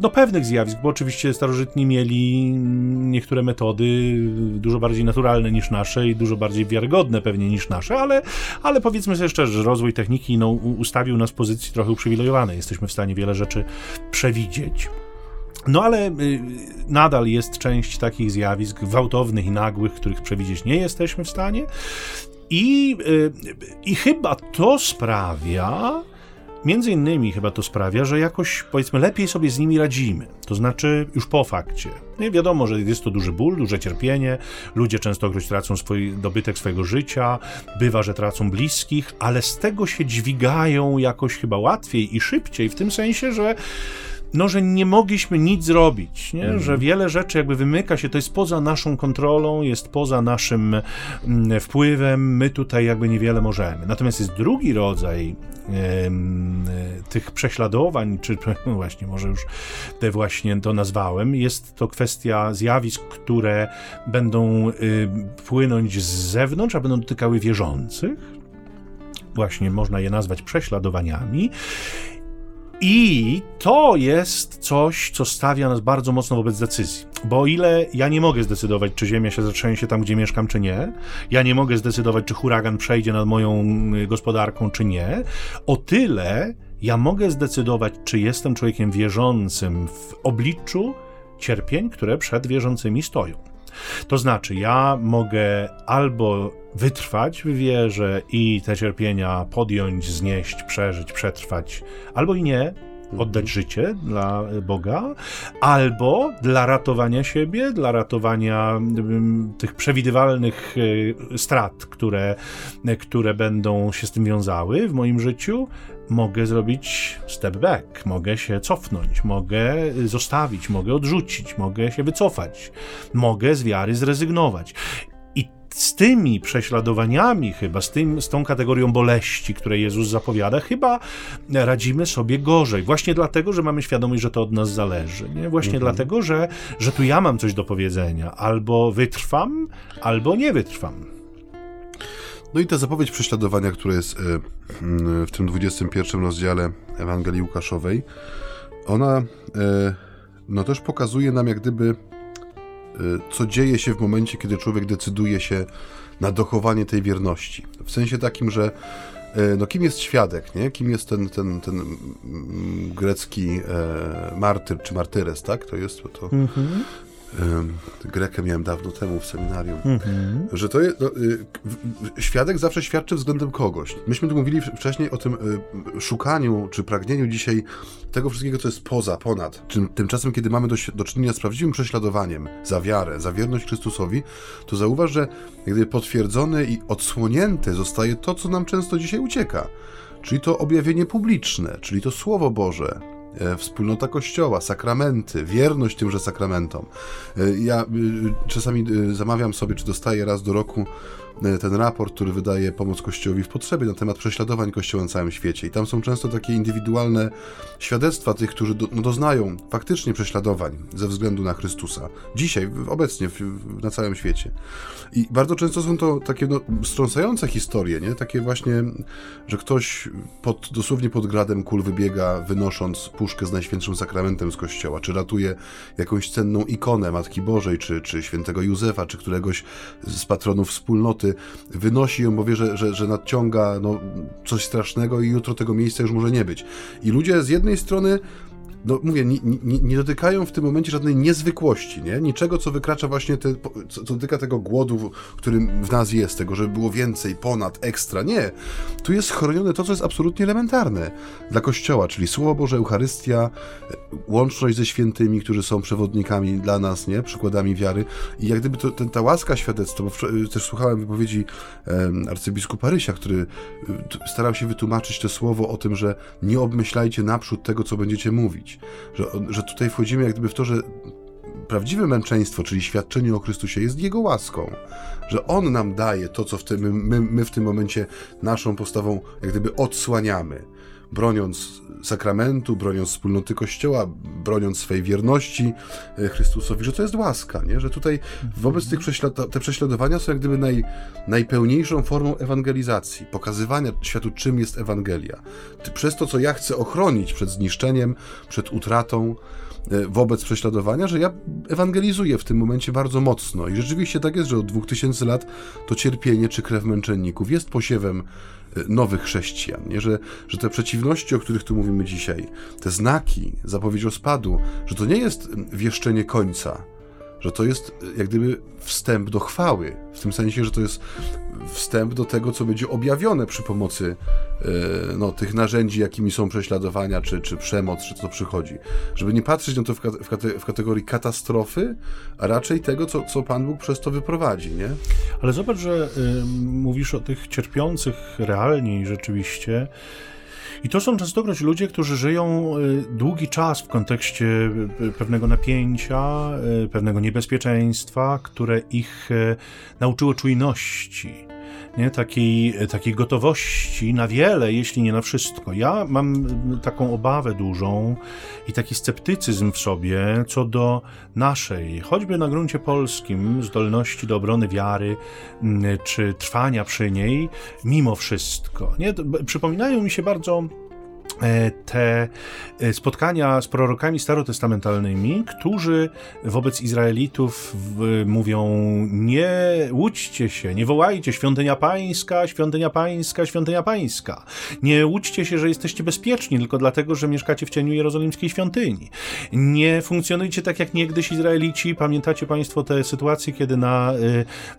no, pewnych zjawisk, bo oczywiście starożytni mieli niektóre metody dużo bardziej naturalne niż nasze i dużo bardziej wiarygodne pewnie niż nasze, ale, ale powiedzmy sobie szczerze, że rozwój techniki no, ustawił nas w pozycji trochę uprzywilejowanej. Jesteśmy w stanie wiele rzeczy przewidzieć. No ale y, nadal jest część takich zjawisk gwałtownych i nagłych, których przewidzieć nie jesteśmy w stanie. I, y, i chyba to sprawia, Między innymi chyba to sprawia, że jakoś powiedzmy lepiej sobie z nimi radzimy. To znaczy już po fakcie. Nie wiadomo, że jest to duży ból, duże cierpienie. Ludzie częstokroć tracą swój dobytek swojego życia, bywa, że tracą bliskich, ale z tego się dźwigają jakoś chyba łatwiej i szybciej, w tym sensie, że no, że nie mogliśmy nic zrobić, nie? Mm. że wiele rzeczy jakby wymyka się, to jest poza naszą kontrolą, jest poza naszym mm, wpływem, my tutaj jakby niewiele możemy. Natomiast jest drugi rodzaj tych prześladowań, czy no właśnie, może już te właśnie to nazwałem, jest to kwestia zjawisk, które będą y, płynąć z zewnątrz, a będą dotykały wierzących. Właśnie można je nazwać prześladowaniami. I to jest coś, co stawia nas bardzo mocno wobec decyzji. Bo o ile ja nie mogę zdecydować, czy ziemia się zatrzęsie tam, gdzie mieszkam, czy nie, ja nie mogę zdecydować, czy huragan przejdzie nad moją y, gospodarką, czy nie, o tyle ja mogę zdecydować, czy jestem człowiekiem wierzącym w obliczu cierpień, które przed wierzącymi stoją. To znaczy, ja mogę albo wytrwać w wierze i te cierpienia podjąć, znieść, przeżyć, przetrwać, albo i nie, oddać życie dla Boga, albo dla ratowania siebie, dla ratowania mm, tych przewidywalnych e, strat, które, które będą się z tym wiązały w moim życiu, mogę zrobić step back, mogę się cofnąć, mogę zostawić, mogę odrzucić, mogę się wycofać, mogę z wiary zrezygnować z tymi prześladowaniami, chyba z, tym, z tą kategorią boleści, które Jezus zapowiada, chyba radzimy sobie gorzej. Właśnie dlatego, że mamy świadomość, że to od nas zależy. Nie? Właśnie mhm. dlatego, że, że tu ja mam coś do powiedzenia. Albo wytrwam, albo nie wytrwam. No i ta zapowiedź prześladowania, która jest e, w tym 21 rozdziale Ewangelii Łukaszowej, ona e, no też pokazuje nam jak gdyby Y, co dzieje się w momencie, kiedy człowiek decyduje się na dochowanie tej wierności. W sensie takim, że no kim jest świadek, nie? Kim jest ten, ten, ten mm, grecki e, martyr, czy martyres, tak? To jest to... Mm -hmm. Grekę miałem dawno temu w seminarium, mhm. że to jest, no, y, świadek zawsze świadczy względem kogoś. Myśmy tu mówili wcześniej o tym y, szukaniu czy pragnieniu dzisiaj tego wszystkiego, co jest poza, ponad. Tymczasem, kiedy mamy do, do czynienia z prawdziwym prześladowaniem za wiarę, za wierność Chrystusowi, to zauważ, że gdy potwierdzone i odsłonięte zostaje to, co nam często dzisiaj ucieka. Czyli to objawienie publiczne, czyli to Słowo Boże, wspólnota Kościoła, sakramenty, wierność tymże sakramentom. E, ja e, czasami zamawiam sobie, czy dostaję raz do roku e, ten raport, który wydaje Pomoc Kościołowi w Potrzebie na temat prześladowań Kościoła na całym świecie. I tam są często takie indywidualne świadectwa tych, którzy do, no, doznają faktycznie prześladowań ze względu na Chrystusa. Dzisiaj, obecnie, w, na całym świecie. I bardzo często są to takie no, historie, nie? Takie właśnie, że ktoś pod, dosłownie pod gradem kul wybiega, wynosząc puszkę z Najświętszym Sakramentem z Kościoła, czy ratuje jakąś cenną ikonę Matki Bożej, czy, czy świętego Józefa, czy któregoś z patronów wspólnoty, wynosi ją, bo wie, że, że, że nadciąga no, coś strasznego i jutro tego miejsca już może nie być. I ludzie z jednej strony no mówię, nie, nie, nie, dotykają w tym momencie żadnej niezwykłości, nie? Niczego, co wykracza właśnie, te, co, co dotyka tego głodu, którym w nas jest, tego, żeby było więcej, ponad, ekstra. Nie. Tu jest chronione to, co jest absolutnie elementarne dla Kościoła, czyli Słowo Boże, Eucharystia, łączność ze świętymi, którzy są przewodnikami dla nas, nie? Przykładami wiary. I jak gdyby to, ten, ta łaska świadectwa, bo też słuchałem wypowiedzi arcybiskupa Rysia, który y, starał się wytłumaczyć to słowo o tym, że nie obmyślajcie naprzód tego, co będziecie mówić że, że tutaj wchodzimy jak gdyby w to, że prawdziwe męczeństwo, czyli świadczenie o Chrystusie, jest Jego łaską. Że On nam daje to, co w tym, my, my w tym momencie naszą postawą jak gdyby odsłaniamy broniąc sakramentu, broniąc wspólnoty Kościoła, broniąc swej wierności e, Chrystusowi, że to jest łaska, nie? że tutaj wobec tych prześlad te prześladowania są jak gdyby naj, najpełniejszą formą ewangelizacji, pokazywania światu, czym jest Ewangelia. Przez to, co ja chcę ochronić przed zniszczeniem, przed utratą, e, wobec prześladowania, że ja ewangelizuję w tym momencie bardzo mocno. I rzeczywiście tak jest, że od 2000 lat to cierpienie czy krew męczenników jest posiewem nowych chrześcijan, nie? Że, że te przeciwności, o których tu mówimy dzisiaj, te znaki, zapowiedź rozpadu, że to nie jest wieszczenie końca, że to jest jak gdyby wstęp do chwały, w tym sensie, że to jest wstęp do tego, co będzie objawione przy pomocy e, no, tych narzędzi, jakimi są prześladowania, czy, czy przemoc, czy co przychodzi. Żeby nie patrzeć na to w, kate, w kategorii katastrofy, a raczej tego, co, co Pan Bóg przez to wyprowadzi, nie? Ale zobacz, że y, mówisz o tych cierpiących realnie i rzeczywiście, i to są częstokroć ludzie, którzy żyją y, długi czas w kontekście y, pewnego napięcia, y, pewnego niebezpieczeństwa, które ich nauczyło czujności nie? Takiej, takiej gotowości na wiele, jeśli nie na wszystko. Ja mam taką obawę dużą i taki sceptycyzm w sobie co do naszej, choćby na gruncie polskim, zdolności do obrony wiary czy trwania przy niej, mimo wszystko. Nie? Przypominają mi się bardzo te e, spotkania z prorokami starotestamentalnymi, którzy wobec Izraelitów mówią: Nie łudźcie się, nie wołajcie świątynia pańska, świątynia pańska, świątynia pańska. Nie łudźcie się, że jesteście bezpieczni tylko dlatego, że mieszkacie w cieniu jerozolimskiej świątyni. Nie funkcjonujcie tak jak niegdyś Izraelici. Pamiętacie Państwo te sytuacje, kiedy na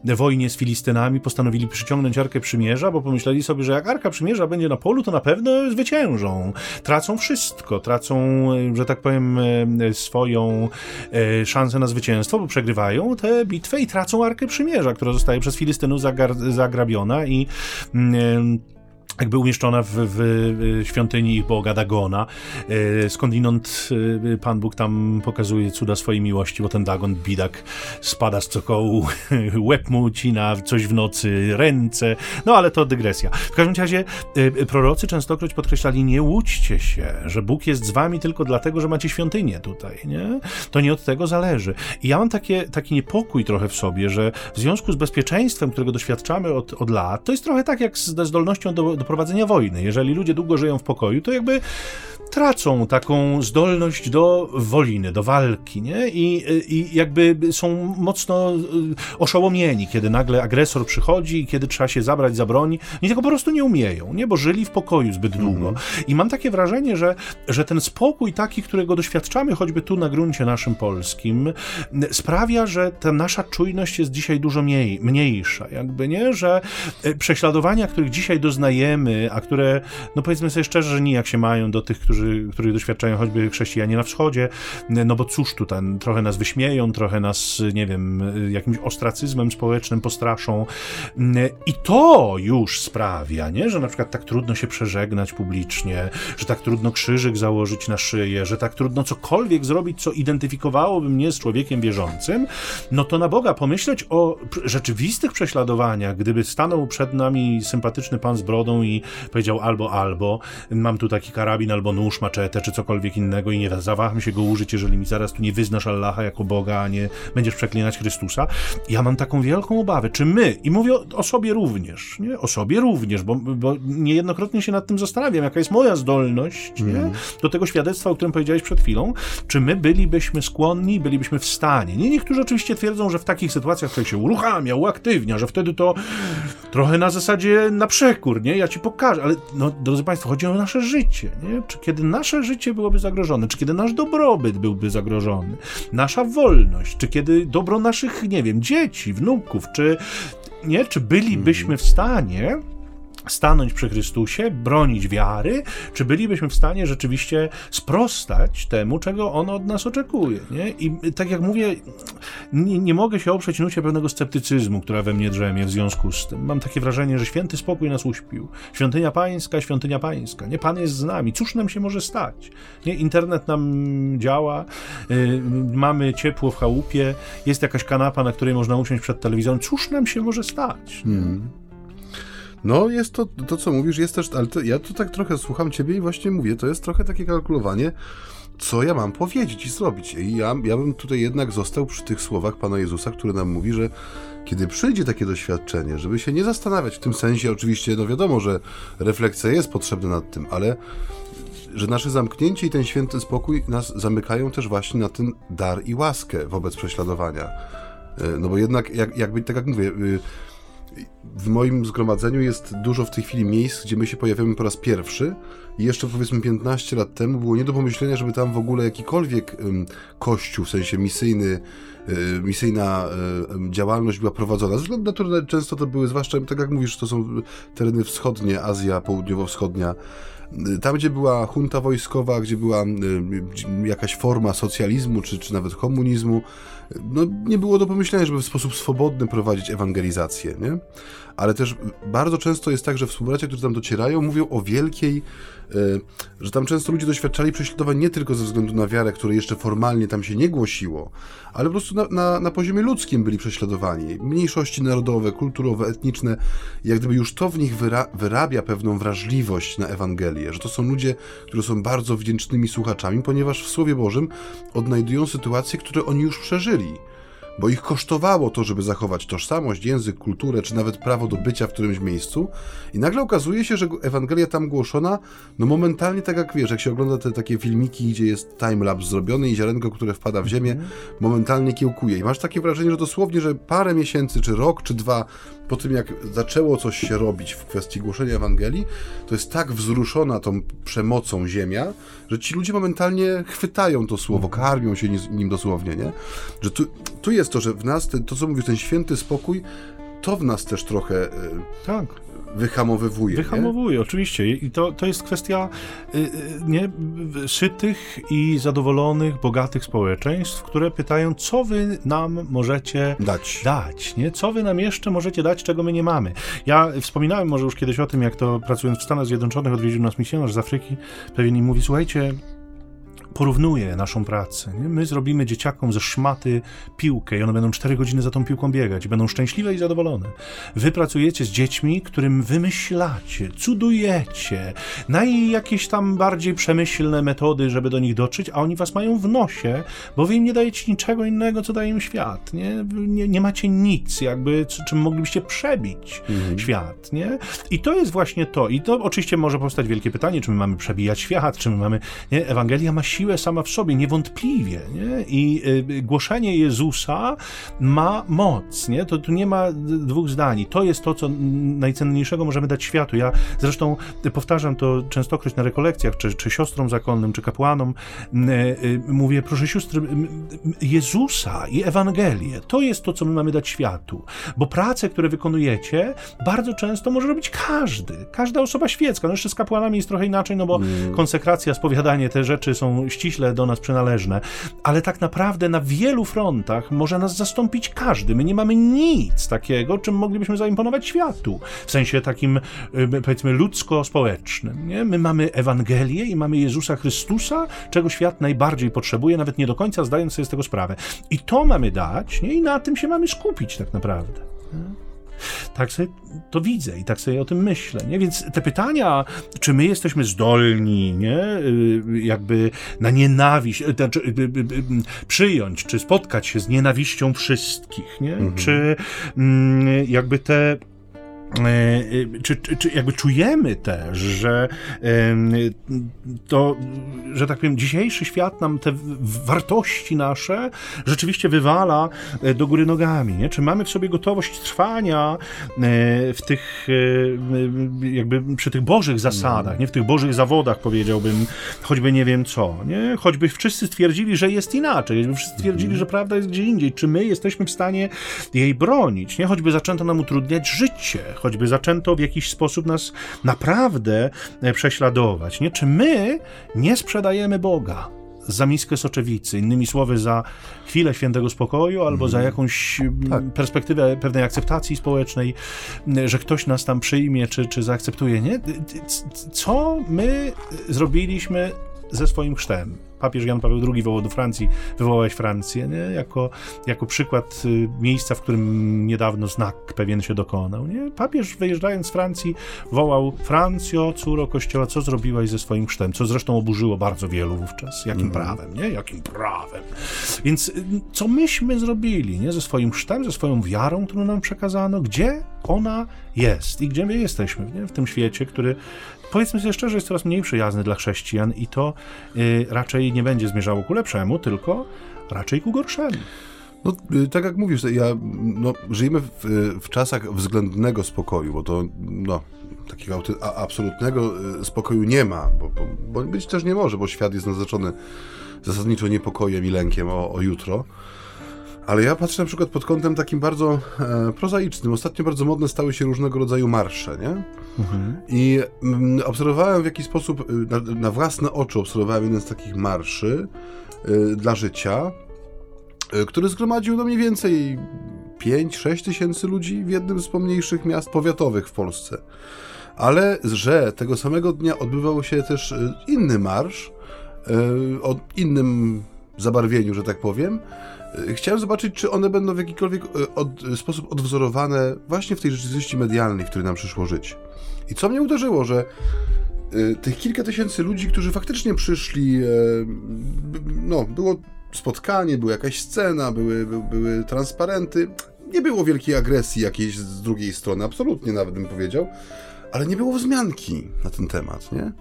y, wojnie z Filistynami postanowili przyciągnąć Arkę Przymierza, bo pomyśleli sobie, że jak Arka Przymierza będzie na polu, to na pewno zwyciężą tracą wszystko, tracą, e, że tak powiem, e, swoją e, szansę na zwycięstwo, bo przegrywają tę bitwę i tracą Arkę Przymierza, która zostaje przez Filistynów zagrabiona i mm, jakby umieszczona w, w, świątyni ich boga Dagona. E, skądinąd e, Pan Bóg tam pokazuje cuda swojej miłości, bo ten Dagon, bidak, spada z cokołu, łeb mu ucina, coś w nocy, ręce, no ale to dygresja. W każdym razie e, prorocy częstokroć podkreślali, nie łudźcie się, że Bóg jest z wami tylko dlatego, że macie świątynię tutaj, nie? To nie od tego zależy. I ja mam takie, taki niepokój trochę w sobie, że w związku z bezpieczeństwem, którego doświadczamy od, od lat, to jest trochę tak jak ze zdolnością do, do prowadzenia wojny. Jeżeli ludzie długo żyją w pokoju, to jakby tracą taką zdolność do woliny, do walki, nie? I, i jakby są mocno y, oszołomieni, kiedy nagle agresor przychodzi i kiedy trzeba się zabrać za broń. Oni tego po prostu nie umieją, nie? Bo żyli w pokoju zbyt długo. Mhm. I mam takie wrażenie, że, że ten spokój taki, którego doświadczamy choćby tu na gruncie naszym polskim, sprawia, że ta nasza czujność jest dzisiaj dużo mniej, mniejsza, jakby, nie? Że y, prześladowania, których dzisiaj doznajemy, a które, no powiedzmy sobie szczerze, że nijak się mają do tych, którzy którzy, doświadczają choćby chrześcijanie na wschodzie, no bo cóż tu tam, trochę nas wyśmieją, trochę nas, nie wiem, jakimś ostracyzmem społecznym postraszą. I to już sprawia, nie, że na przykład tak trudno się przeżegnać publicznie, że tak trudno krzyżyk założyć na szyję, że tak trudno cokolwiek zrobić, co identyfikowałoby mnie z człowiekiem wierzącym, no to na Boga pomyśleć o rzeczywistych prześladowaniach, gdyby stanął przed nami sympatyczny pan z brodą i powiedział albo, albo, mam tu taki karabin, albo nóż, maczetę, czy cokolwiek innego i nie zawaham się go użyć, jeżeli mi zaraz tu nie wyznasz Allaha jako Boga, a nie będziesz przeklinać Chrystusa. Ja mam taką wielką obawę, czy my, i mówię o, o sobie również, nie? O sobie również, bo, bo niejednokrotnie się nad tym zastanawiam, jaka jest moja zdolność? Mm. Do tego świadectwa, o którym powiedziałeś przed chwilą, czy my bylibyśmy skłonni, bylibyśmy w stanie. Nie, niektórzy oczywiście twierdzą, że w takich sytuacjach człowiek się uruchamia, uaktywnia, że wtedy to trochę na zasadzie na przekór, nie? Ja ci pokażę, ale no, drodzy Państwo, chodzi o nasze życie, nie? Czy kiedy nasze życie byłoby zagrożone, czy kiedy nasz dobrobyt byłby zagrożony, nasza wolność, czy kiedy dobro naszych, nie wiem, dzieci, wnuków, czy nie, czy bylibyśmy w stanie stanąć przy Chrystusie, bronić wiary, czy bylibyśmy w stanie rzeczywiście sprostać temu, czego On od nas oczekuje. Nie? I tak jak mówię, nie, nie, mogę się oprzeć nucie pewnego sceptycyzmu, która we mnie drzemie w związku z tym. Mam takie wrażenie, że święty spokój nas uśpił. Świątynia pańska, świątynia pańska. Nie, Pan jest z nami. Cóż nam się może stać? Nie? Internet nam działa, yy, mamy ciepło w chałupie, jest jakaś kanapa, na której można usiąść przed telewizorem. Cóż nam się może stać? Hmm. No, jest to, to co mówisz, jest też, ale to, ja tu tak trochę słucham ciebie i właśnie mówię, to jest trochę takie kalkulowanie, co ja mam powiedzieć i zrobić. I ja, ja bym tutaj jednak został przy tych słowach Pana Jezusa, który nam mówi, że kiedy przyjdzie takie doświadczenie, żeby się nie zastanawiać w tym sensie, oczywiście, no wiadomo, że refleksja jest potrzebna nad tym, ale że nasze zamknięcie i ten święty spokój nas zamykają też właśnie na ten dar i łaskę wobec prześladowania. E, no bo jednak, jak, jakby, tak jak mówię, y, w moim zgromadzeniu jest dużo w tej chwili miejsc, gdzie my się pojawiamy po raz pierwszy. I jeszcze powiedzmy 15 lat temu było nie do pomyślenia, żeby tam w ogóle jakikolwiek kościół, w sensie misyjny, y, misyjna y, działalność była prowadzona. Ze względu na to, często to były, zwłaszcza tak jak mówisz, to są tereny wschodnie, Azja południowo-wschodnia. Tam, gdzie była junta wojskowa, gdzie była jakaś forma socjalizmu, czy, czy nawet komunizmu, no, nie było do pomyślenia, żeby w sposób swobodny prowadzić ewangelizację, nie? Ale też bardzo często jest tak, że współbracia, którzy tam docierają, mówią o wielkiej Y, że tam często ludzie doświadczali prześladowań nie tylko ze względu na wiarę, której jeszcze formalnie tam się nie głosiło, ale po prostu na, na, na poziomie ludzkim byli prześladowani. Mniejszości narodowe, kulturowe, etniczne, jak gdyby już to w nich wyra wyrabia pewną wrażliwość na Ewangelię, że to są ludzie, którzy są bardzo wdzięcznymi słuchaczami, ponieważ w Słowie Bożym odnajdują sytuacje, które oni już przeżyli bo ich kosztowało to, żeby zachować tożsamość, język, kulturę, czy nawet prawo do bycia w którymś miejscu. I nagle okazuje się, że Ewangelia tam głoszona, no momentalnie tak jak wiesz, jak się ogląda te takie filmiki, gdzie jest timelapse zrobiony i ziarenko, które wpada w ziemię, momentalnie kiełkuje. I masz takie wrażenie, że dosłownie, że parę miesięcy, czy rok, czy dwa po tym, jak zaczęło coś się robić w kwestii głoszenia Ewangelii, to jest tak wzruszona tą przemocą ziemia, że ci ludzie momentalnie chwytają to słowo, karmią się nim dosłownie, nie? Że tu, tu jest to, że w nas, to co mówisz, ten święty spokój, to w nas też trochę... Y, tak wyhamowywuje. Wyhamowuje, nie? oczywiście. I to, to jest kwestia y, y, nie, sytych i zadowolonych, bogatych społeczeństw, które pytają, co wy nam możecie dać. dać nie? Co wy nam jeszcze możecie dać, czego my nie mamy. Ja wspominałem może już kiedyś o tym, jak to pracując w Stanach Zjednoczonych odwiedził nas misjonarz z Afryki, pewien i mówi, słuchajcie, porównuje naszą pracę. Nie? My zrobimy dzieciakom ze szmaty piłkę i one będą 4 godziny za tą piłką biegać będą szczęśliwe i zadowolone. Wy pracujecie z dziećmi, którym wymyślacie, cudujecie, na jakieś tam bardziej przemyślne metody, żeby do nich dotrzeć, a oni was mają w nosie, bo wy im nie dajecie niczego innego, co daje im świat. Nie, nie, nie macie nic, jakby czym moglibyście przebić mhm. świat. Nie? I to jest właśnie to. I to oczywiście może powstać wielkie pytanie, czy my mamy przebijać świat, czy my mamy... Nie? Ewangelia ma siłę siłę sama w sobie, niewątpliwie. Nie? I y, głoszenie Jezusa ma moc. Nie? To tu nie ma dwóch zdań. To jest to, co najcenniejszego możemy dać światu. Ja zresztą powtarzam to częstokroć na rekolekcjach, czy, czy siostrom zakonnym, czy kapłanom. Y, y, mówię, proszę siostry, Jezusa i Ewangelię. To jest to, co my mamy dać światu. Bo prace, które wykonujecie, bardzo często może robić każdy. Każda osoba świecka. No jeszcze z kapłanami jest trochę inaczej, no bo mm. konsekracja, spowiadanie, te rzeczy są ściśle do nas przynależne. Ale tak naprawdę na wielu frontach może nas zastąpić każdy. My nie mamy nic takiego, czym moglibyśmy zaimponować światu. W sensie takim, y, powiedzmy, ludzko-społecznym. Nie? My mamy Ewangelię i mamy Jezusa Chrystusa, czego świat najbardziej potrzebuje, nawet nie do końca zdając sobie z tego sprawę. I to mamy dać, nie? i na tym się mamy skupić tak naprawdę. Tak sobie to widzę i tak sobie o tym myślę, nie? Więc te pytania, czy my jesteśmy zdolni, nie? Y, jakby na nienawiść, y, znaczy, y, przyjąć, czy spotkać się z nienawiścią wszystkich, nie? Mhm. Czy mm, jakby te E, e, czy, czy, jakby czujemy też, że to, że tak powiem, dzisiejszy świat nam te wartości nasze rzeczywiście wywala do góry nogami, nie? Czy mamy w sobie gotowość trwania w tych, jakby przy tych bożych zasadach, nie? W tych bożych zawodach, powiedziałbym, choćby nie wiem co, nie? Choćby wszyscy stwierdzili, że jest inaczej, choćby wszyscy stwierdzili, że prawda jest gdzie indziej. Czy my jesteśmy w stanie jej bronić, nie? Choćby zaczęto nam utrudniać życie, choćby zaczęto w jakiś sposób nas naprawdę e, prześladować. Nie? Czy my nie sprzedajemy Boga? za miskę soczewicy, innymi słowy, za chwilę świętego spokoju albo za mhm. jakąś tak. perspektywę pewnej akceptacji społecznej, że ktoś nas tam przyjmie czy, czy zaakceptuje. Nie? Co my zrobiliśmy ze swoim chrztem? Papież Jan Paweł II wołał do Francji, wywołać Francję, nie? Jako, jako przykład y, miejsca, w którym niedawno znak pewien się dokonał. Nie? Papież wyjeżdżając z Francji wołał Francjo, córo kościoła, co zrobiłaś ze swoim chrztem? Co zresztą oburzyło bardzo wielu wówczas. Jakim mm. prawem, nie? Jakim prawem? Więc y, co myśmy zrobili, nie? Ze swoim chrztem, ze swoją wiarą, którą nam przekazano? Gdzie ona jest i gdzie my jesteśmy nie? w tym świecie, który powiedzmy sobie szczerze, jest coraz mniej przyjazny dla chrześcijan i to y, raczej nie będzie zmierzało ku lepszemu, tylko raczej ku gorszemu. No, y, tak jak mówisz, ja, no, żyjemy w, w, czasach względnego spokoju, bo to no, takiego absolutnego y, spokoju nie ma, bo, bo, bo, być też nie może, bo świat jest naznaczony zasadniczo niepokojem i lękiem o, o jutro. Ale ja patrzę na przykład pod kątem takim bardzo e, prozaicznym. Ostatnio bardzo modne stały się różnego rodzaju marsze, nie? Mhm. I m, mm, obserwowałem w jakiś sposób, y, na, na, własne oczy obserwowałem jeden z takich marszy y, dla życia, y, który zgromadził no mniej więcej 5-6 tysięcy ludzi w jednym z pomniejszych miast powiatowych w Polsce. Ale że tego samego dnia odbywał się też y, inny marsz y, o innym zabarwieniu, że tak powiem, chciałem zobaczyć, czy one będą w jakikolwiek e, od, sposób odwzorowane właśnie w tej rzeczywistości medialnej, w której nam przyszło żyć. I co mnie uderzyło, że tych kilka tysięcy ludzi, którzy faktycznie przyszli, no, było spotkanie, była jakaś scena, były, by, były transparenty. Nie było wielkiej agresji jakiejś z drugiej strony, absolutnie nawet bym powiedział, ale nie było wzmianki na ten temat, nie?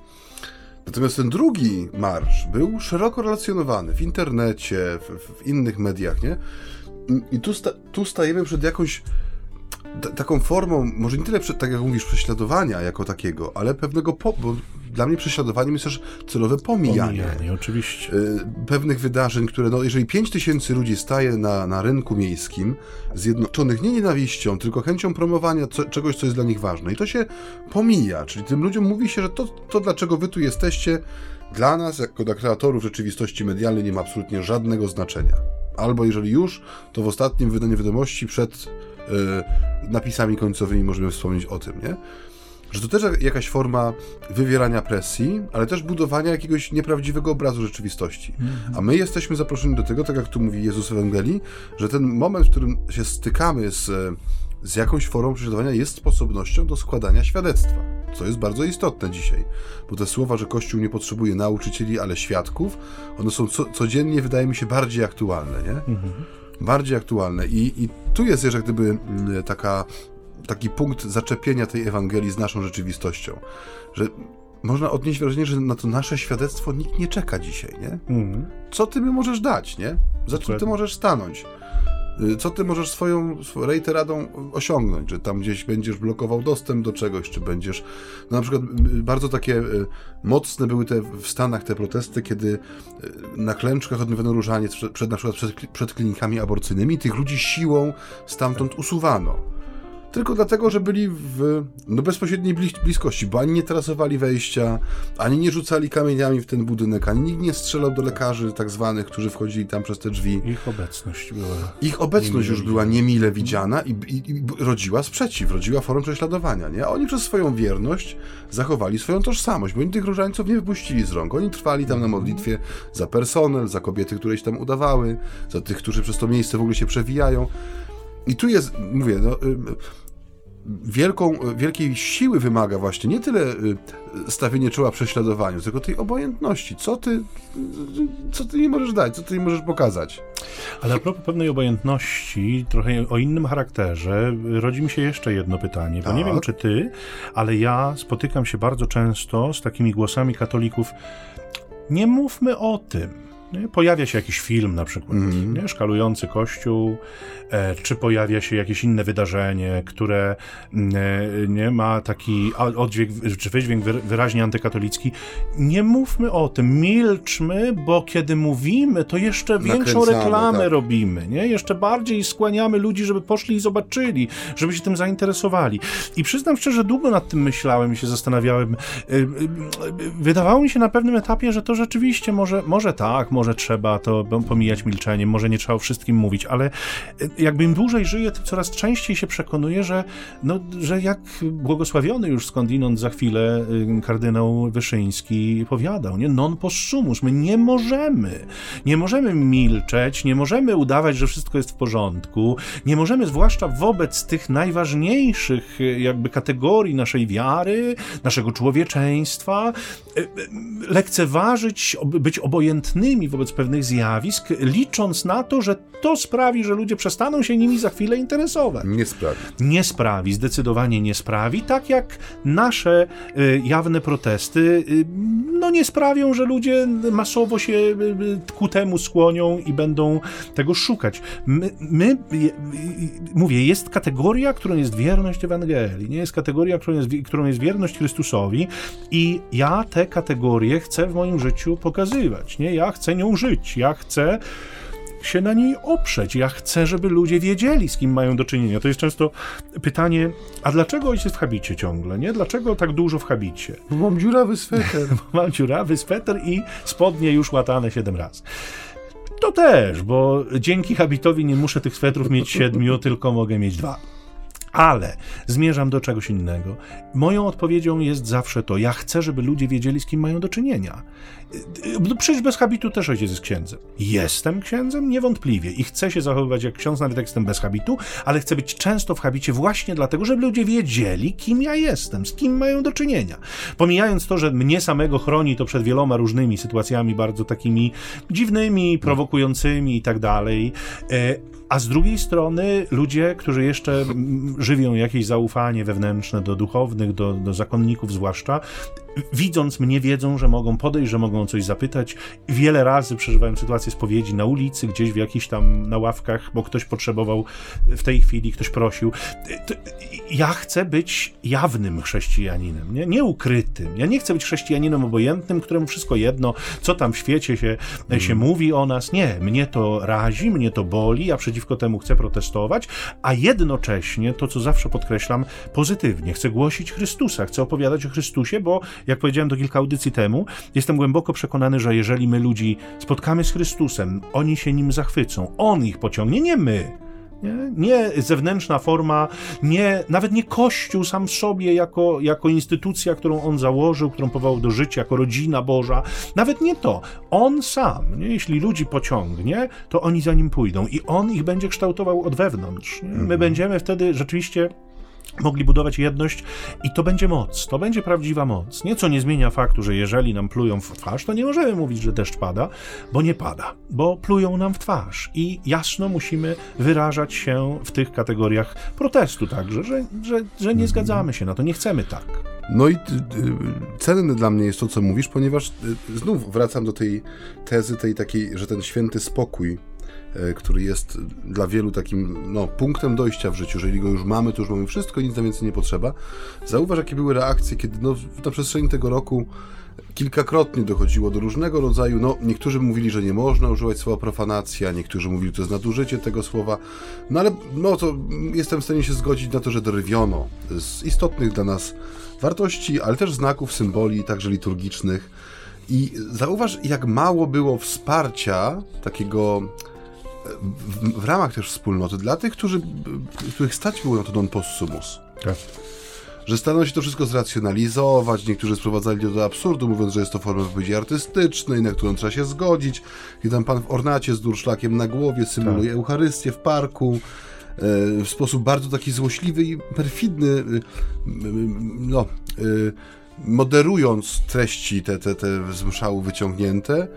Natomiast ten drugi marsz był szeroko relacjonowany w internecie, w, w innych mediach, nie? I tu, sta, tu stajemy przed jakąś taką formą, może nie tyle, tak jak mówisz, prześladowania jako takiego, ale pewnego, po, bo dla mnie prześladowaniem jest też celowe pomijanie. Pomijanie, oczywiście. Y, pewnych wydarzeń, które, no, jeżeli 5 tysięcy ludzi staje na, na rynku miejskim, zjednoczonych nie nienawiścią, tylko chęcią promowania co, czegoś, co jest dla nich ważne, i to się pomija, czyli tym ludziom mówi się, że to, to dlaczego wy tu jesteście, dla nas, jako dla kreatorów rzeczywistości medialnej, nie ma absolutnie żadnego znaczenia. Albo jeżeli już, to w ostatnim wydaniu wiadomości przed napisami końcowymi możemy wspomnieć o tym, nie? że to też jakaś forma wywierania presji, ale też budowania jakiegoś nieprawdziwego obrazu rzeczywistości. -hmm. A my jesteśmy zaproszeni do tego, tak jak tu mówi Jezus w Ewangelii, że ten moment, w którym się stykamy z, z jakąś formą prześladowania, jest sposobnością do składania świadectwa. Co jest bardzo istotne dzisiaj, bo te słowa, że Kościół nie potrzebuje nauczycieli, ale świadków, one są co, codziennie, wydaje mi się, bardziej aktualne, nie? -hmm. Bardziej aktualne. I, I tu jest jak gdyby taka taki punkt zaczepienia tej Ewangelii z naszą rzeczywistością. Że można odnieść wrażenie, że na to nasze świadectwo nikt nie czeka dzisiaj, nie? Mhm. Co ty mi możesz dać, nie? Za czym ty możesz stanąć? Y, Co ty możesz swoją swo- rejteradą osiągnąć? Czy tam gdzieś będziesz blokował dostęp do czegoś, czy będziesz... No na przykład y, bardzo takie y, mocne były te w Stanach te protesty, kiedy y, na klęczkach odmawiano różaniec przed, przed, na przykład przed, przed klinikami aborcyjnymi. Tych ludzi siłą stamtąd usuwano. Tylko dlatego, że byli w no, bezpośredniej blis- bliskości, bo ani nie trasowali wejścia, ani nie rzucali kamieniami w ten budynek, ani nikt nie strzelał do lekarzy tak zwanych, którzy wchodzili tam przez te drzwi. Ich obecność była. Ich obecność już była niemile widziana i, i, i rodziła sprzeciw, rodziła formę prześladowania, nie? A oni przez swoją wierność zachowali swoją tożsamość, bo oni tych różańców nie wypuścili z rąk. Oni trwali tam na modlitwie za personel, za kobiety, które się tam udawały, za tych, którzy przez to miejsce w ogóle się przewijają. I tu jest, mówię, no, y, wielką, wielkiej siły wymaga właśnie nie tyle y, stawienie czoła prześladowaniu, tylko tej obojętności. Co ty, co ty nie możesz dać, co ty nie możesz pokazać? Ale a propos pewnej obojętności, trochę o innym charakterze, rodzi mi się jeszcze jedno pytanie, bo nie Tak. wiem czy ty, ale ja spotykam się bardzo często z takimi głosami katolików. Nie mówmy o tym. Nie? Pojawia się jakiś film na przykład, Mhm. nie? szkalujący kościół, e, czy pojawia się jakieś inne wydarzenie, które mm, e, nie ma taki oddźwięk, czy wydźwięk wyra- wyraźnie antykatolicki. Nie mówmy o tym, milczmy, bo kiedy mówimy, to jeszcze większą Nakręcamy, reklamę tak. robimy, nie? Jeszcze bardziej skłaniamy ludzi, żeby poszli i zobaczyli, żeby się tym zainteresowali. I przyznam szczerze, długo nad tym myślałem i się zastanawiałem. Y, y, y, Wydawało mi się na pewnym etapie, że to rzeczywiście może, może tak, może trzeba to pomijać milczeniem, może nie trzeba o wszystkim mówić, ale y, jakby im dłużej żyję, tym coraz częściej się przekonuję, że, no, że jak błogosławiony już skądinąd za chwilę y, kardynał Wyszyński powiadał, nie? Non possumus. My nie możemy, nie możemy milczeć, nie możemy udawać, że wszystko jest w porządku, nie możemy, zwłaszcza wobec tych najważniejszych y, jakby kategorii naszej wiary, naszego człowieczeństwa, y, lekceważyć, być obojętnymi wobec pewnych zjawisk, licząc na to, że to sprawi, że ludzie przestaną się nimi za chwilę interesować Nie sprawi. nie sprawi, zdecydowanie nie sprawi, tak jak nasze y, jawne protesty y, no nie sprawią, że ludzie masowo się y, y, ku temu skłonią i będą tego szukać. My, my y, mówię, jest kategoria, którą jest wierność Ewangelii, nie jest kategoria, którą jest, którą jest wierność Chrystusowi i ja tę kategorię chcę w moim życiu pokazywać, nie? Ja chcę nią żyć, ja chcę się na niej oprzeć. Ja chcę, żeby ludzie wiedzieli, z kim mają do czynienia. To jest często pytanie, a dlaczego ojciec w habicie ciągle, nie? Dlaczego tak dużo w habicie? Bo mam dziurawy sweter. Mam dziurawy sweter i spodnie już łatane siedem razy. To też, bo dzięki habitowi nie muszę tych swetrów mieć siedmiu, tylko mogę mieć dwa. Ale zmierzam do czegoś innego. Moją odpowiedzią jest zawsze to: ja chcę, żeby ludzie wiedzieli, z kim mają do czynienia. No przecież bez habitu też ojciec jest księdzem. Jestem księdzem? Niewątpliwie. I chcę się zachowywać jak ksiądz, nawet jak jestem bez habitu, ale chcę być często w habicie właśnie dlatego, żeby ludzie wiedzieli, kim ja jestem, z kim mają do czynienia. Pomijając to, że mnie samego chroni to przed wieloma różnymi sytuacjami bardzo takimi dziwnymi, prowokującymi i tak dalej. A z drugiej strony ludzie, którzy jeszcze żywią jakieś zaufanie wewnętrzne do duchownych, do, do zakonników zwłaszcza, widząc mnie, wiedzą, że mogą podejść, że mogą coś zapytać. Wiele razy przeżywałem sytuację spowiedzi na ulicy, gdzieś w jakichś tam na ławkach, bo ktoś potrzebował w tej chwili, ktoś prosił. Ja chcę być jawnym chrześcijaninem, nie, nie ukrytym. Ja nie chcę być chrześcijaninem obojętnym, któremu wszystko jedno, co tam w świecie się, się mówi o nas. Nie, mnie to razi, mnie to boli, ja przeciwko temu chcę protestować, a jednocześnie to, co zawsze podkreślam, pozytywnie. Chcę głosić Chrystusa, chcę opowiadać o Chrystusie, bo jak powiedziałem to kilka audycji temu, jestem głęboko przekonany, że jeżeli my ludzi spotkamy z Chrystusem, oni się nim zachwycą, On ich pociągnie, nie my. Nie, nie zewnętrzna forma, nie, nawet nie Kościół sam w sobie jako, jako instytucja, którą on założył, którą powołał do życia, jako rodzina Boża. Nawet nie to. On sam, nie? jeśli ludzi pociągnie, to oni za nim pójdą i on ich będzie kształtował od wewnątrz. Nie? My będziemy wtedy rzeczywiście mogli budować jedność i to będzie moc, to będzie prawdziwa moc. Nieco nie zmienia faktu, że jeżeli nam plują w twarz, to nie możemy mówić, że deszcz pada, bo nie pada, bo plują nam w twarz i jasno musimy wyrażać się w tych kategoriach protestu także, że, że, że nie zgadzamy się na to, nie chcemy tak. No i y, y, cenne dla mnie jest to, co mówisz, ponieważ y, znów wracam do tej tezy, tej takiej, że ten święty spokój który jest dla wielu takim no, punktem dojścia w życiu. Jeżeli go już mamy, to już mamy wszystko, nic nam więcej nie potrzeba. Zauważ, jakie były reakcje, kiedy no, na przestrzeni tego roku kilkakrotnie dochodziło do różnego rodzaju, no niektórzy mówili, że nie można używać słowa profanacja, niektórzy mówili, że to jest nadużycie tego słowa, no ale no to jestem w stanie się zgodzić na to, że drewiono z istotnych dla nas wartości, ale też znaków, symboli, także liturgicznych. I zauważ, jak mało było wsparcia takiego w, w, ramach też wspólnoty dla tych, którzy, których stać było na to non possumus. Tak. Że starano się to wszystko zracjonalizować, niektórzy sprowadzali to do absurdu, mówiąc, że jest to forma wypowiedzi artystycznej, na którą trzeba się zgodzić. I tam pan w ornacie z durszlakiem na głowie symuluje tak. Eucharystię w parku e, w sposób bardzo taki złośliwy i perfidny, e, no, e, moderując treści te, te, te z mszału wyciągnięte,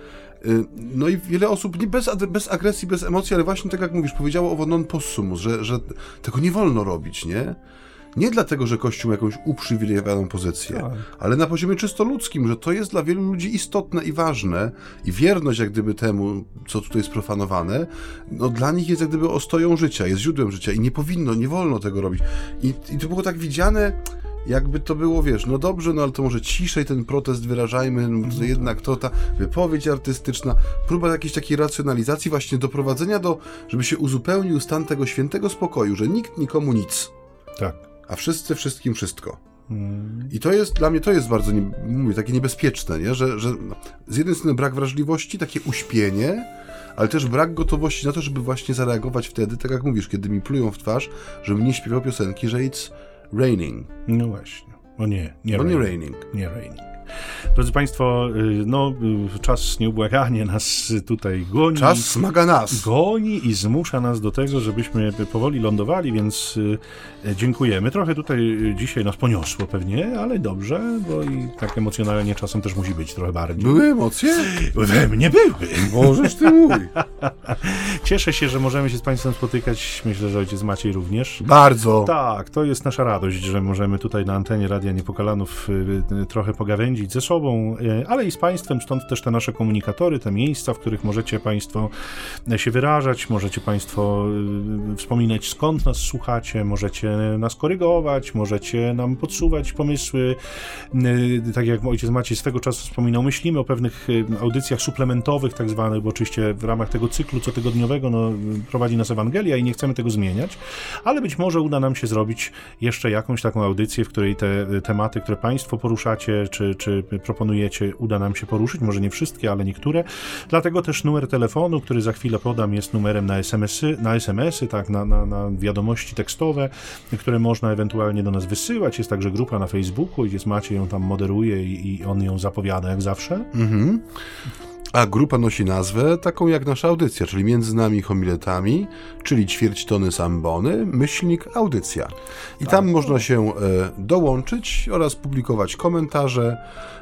no i wiele osób, nie bez, bez agresji, bez emocji, ale właśnie tak jak mówisz, powiedziało owo non possumus, że, że tego nie wolno robić, nie? Nie dlatego, że Kościół ma jakąś uprzywilejowaną pozycję, tak. ale na poziomie czysto ludzkim, że to jest dla wielu ludzi istotne i ważne i wierność jak gdyby temu, co tutaj jest profanowane, no dla nich jest jak gdyby ostoją życia, jest źródłem życia i nie powinno, nie wolno tego robić. I, i to było tak widziane jakby to było, wiesz, no dobrze, no ale to może ciszej ten protest wyrażajmy, no, to jednak to ta wypowiedź artystyczna, próba jakiejś takiej racjonalizacji, właśnie doprowadzenia do, żeby się uzupełnił stan tego świętego spokoju, że nikt nikomu nic. Tak. A wszyscy wszystkim wszystko. I to jest, dla mnie to jest bardzo, nie, mówię, takie niebezpieczne, nie? Że, że z jednej strony brak wrażliwości, takie uśpienie, ale też brak gotowości na to, żeby właśnie zareagować wtedy, tak jak mówisz, kiedy mi plują w twarz, żebym nie śpiewał piosenki, że it's raining. No właśnie. O nie, nie, nie raining. Nie raining. Drodzy Państwo, y, no, y, czas nieubłaganie nas tutaj goni. Czas smaga nas. Goni i zmusza nas do tego, żebyśmy powoli lądowali, więc y, dziękujemy. Trochę tutaj dzisiaj nas poniosło pewnie, ale dobrze, bo i tak emocjonalnie czasem też musi być trochę bardziej. Były emocje? We mnie były. Możesz ty mój. Cieszę się, że możemy się z Państwem spotykać. Myślę, że ojciec Maciej również. Bardzo. Tak, to jest nasza radość, że możemy tutaj na antenie Radia Niepokalanów trochę pogawędzić ze sobą, e, ale i z Państwem, stąd też te nasze komunikatory, te miejsca, w których możecie Państwo e, się wyrażać, możecie Państwo e, wspominać skąd nas słuchacie, możecie nas korygować, możecie nam podsuwać pomysły. Tak jak ojciec Maciej swego czasu wspominał, myślimy o pewnych audycjach suplementowych, tak zwanych, bo oczywiście w ramach tego cyklu cotygodniowego no, prowadzi nas Ewangelia i nie chcemy tego zmieniać, ale być może uda nam się zrobić jeszcze jakąś taką audycję, w której te tematy, które Państwo poruszacie, czy, czy proponujecie, uda nam się poruszyć, może nie wszystkie, ale niektóre. Dlatego też numer telefonu, który za chwilę podam, jest numerem na SMS-y, na SMS-y tak, na, na, na wiadomości tekstowe, które można ewentualnie do nas wysyłać. Jest także grupa na Facebooku, jest Maciej ją tam moderuje i, i on ją zapowiada jak zawsze. Mhm. A grupa nosi nazwę taką jak nasza audycja, czyli między nami homiletami, czyli ćwierć tony sambony, myślnik audycja. I tak. tam można się e, dołączyć oraz publikować komentarze,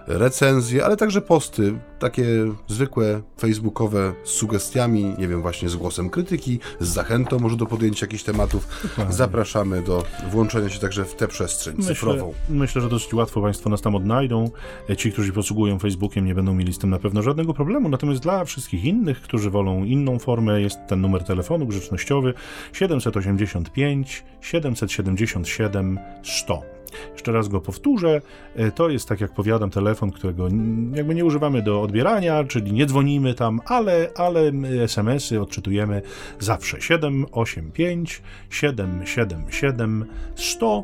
recenzje, ale także posty, takie zwykłe facebookowe z sugestiami, nie wiem, właśnie z głosem krytyki, z zachętą może do podjęcia jakichś tematów. Dokładnie. Zapraszamy do włączenia się także w tę przestrzeń myślę, cyfrową. Myślę, że dosyć łatwo Państwo nas tam odnajdą. Ci, którzy posługują Facebookiem, nie będą mieli z tym na pewno żadnego problemu, natomiast dla wszystkich innych, którzy wolą inną formę, jest ten numer telefonu grzecznościowy 785 777 100. Jeszcze raz go powtórzę. E, to jest, tak jak powiadam, telefon, którego jakby nie używamy do odbierania, czyli nie dzwonimy tam, ale, ale SMS-y odczytujemy zawsze 785 777 100.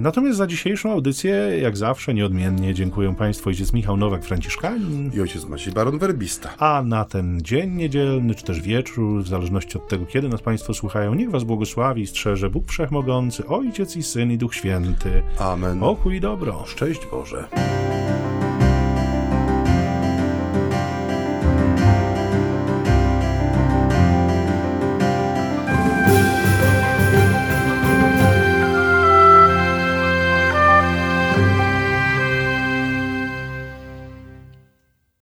Natomiast za dzisiejszą audycję, jak zawsze, nieodmiennie dziękuję Państwu ojciec Michał Nowak-Franciszkanin i ojciec Maciej Baron Werbista. A na ten dzień niedzielny, czy też wieczór, w zależności od tego, kiedy nas Państwo słuchają, niech Was błogosławi i strzeże Bóg Wszechmogący, Ojciec i Syn i Duch Święty. Amen. O chuj dobro. Szczęść Boże.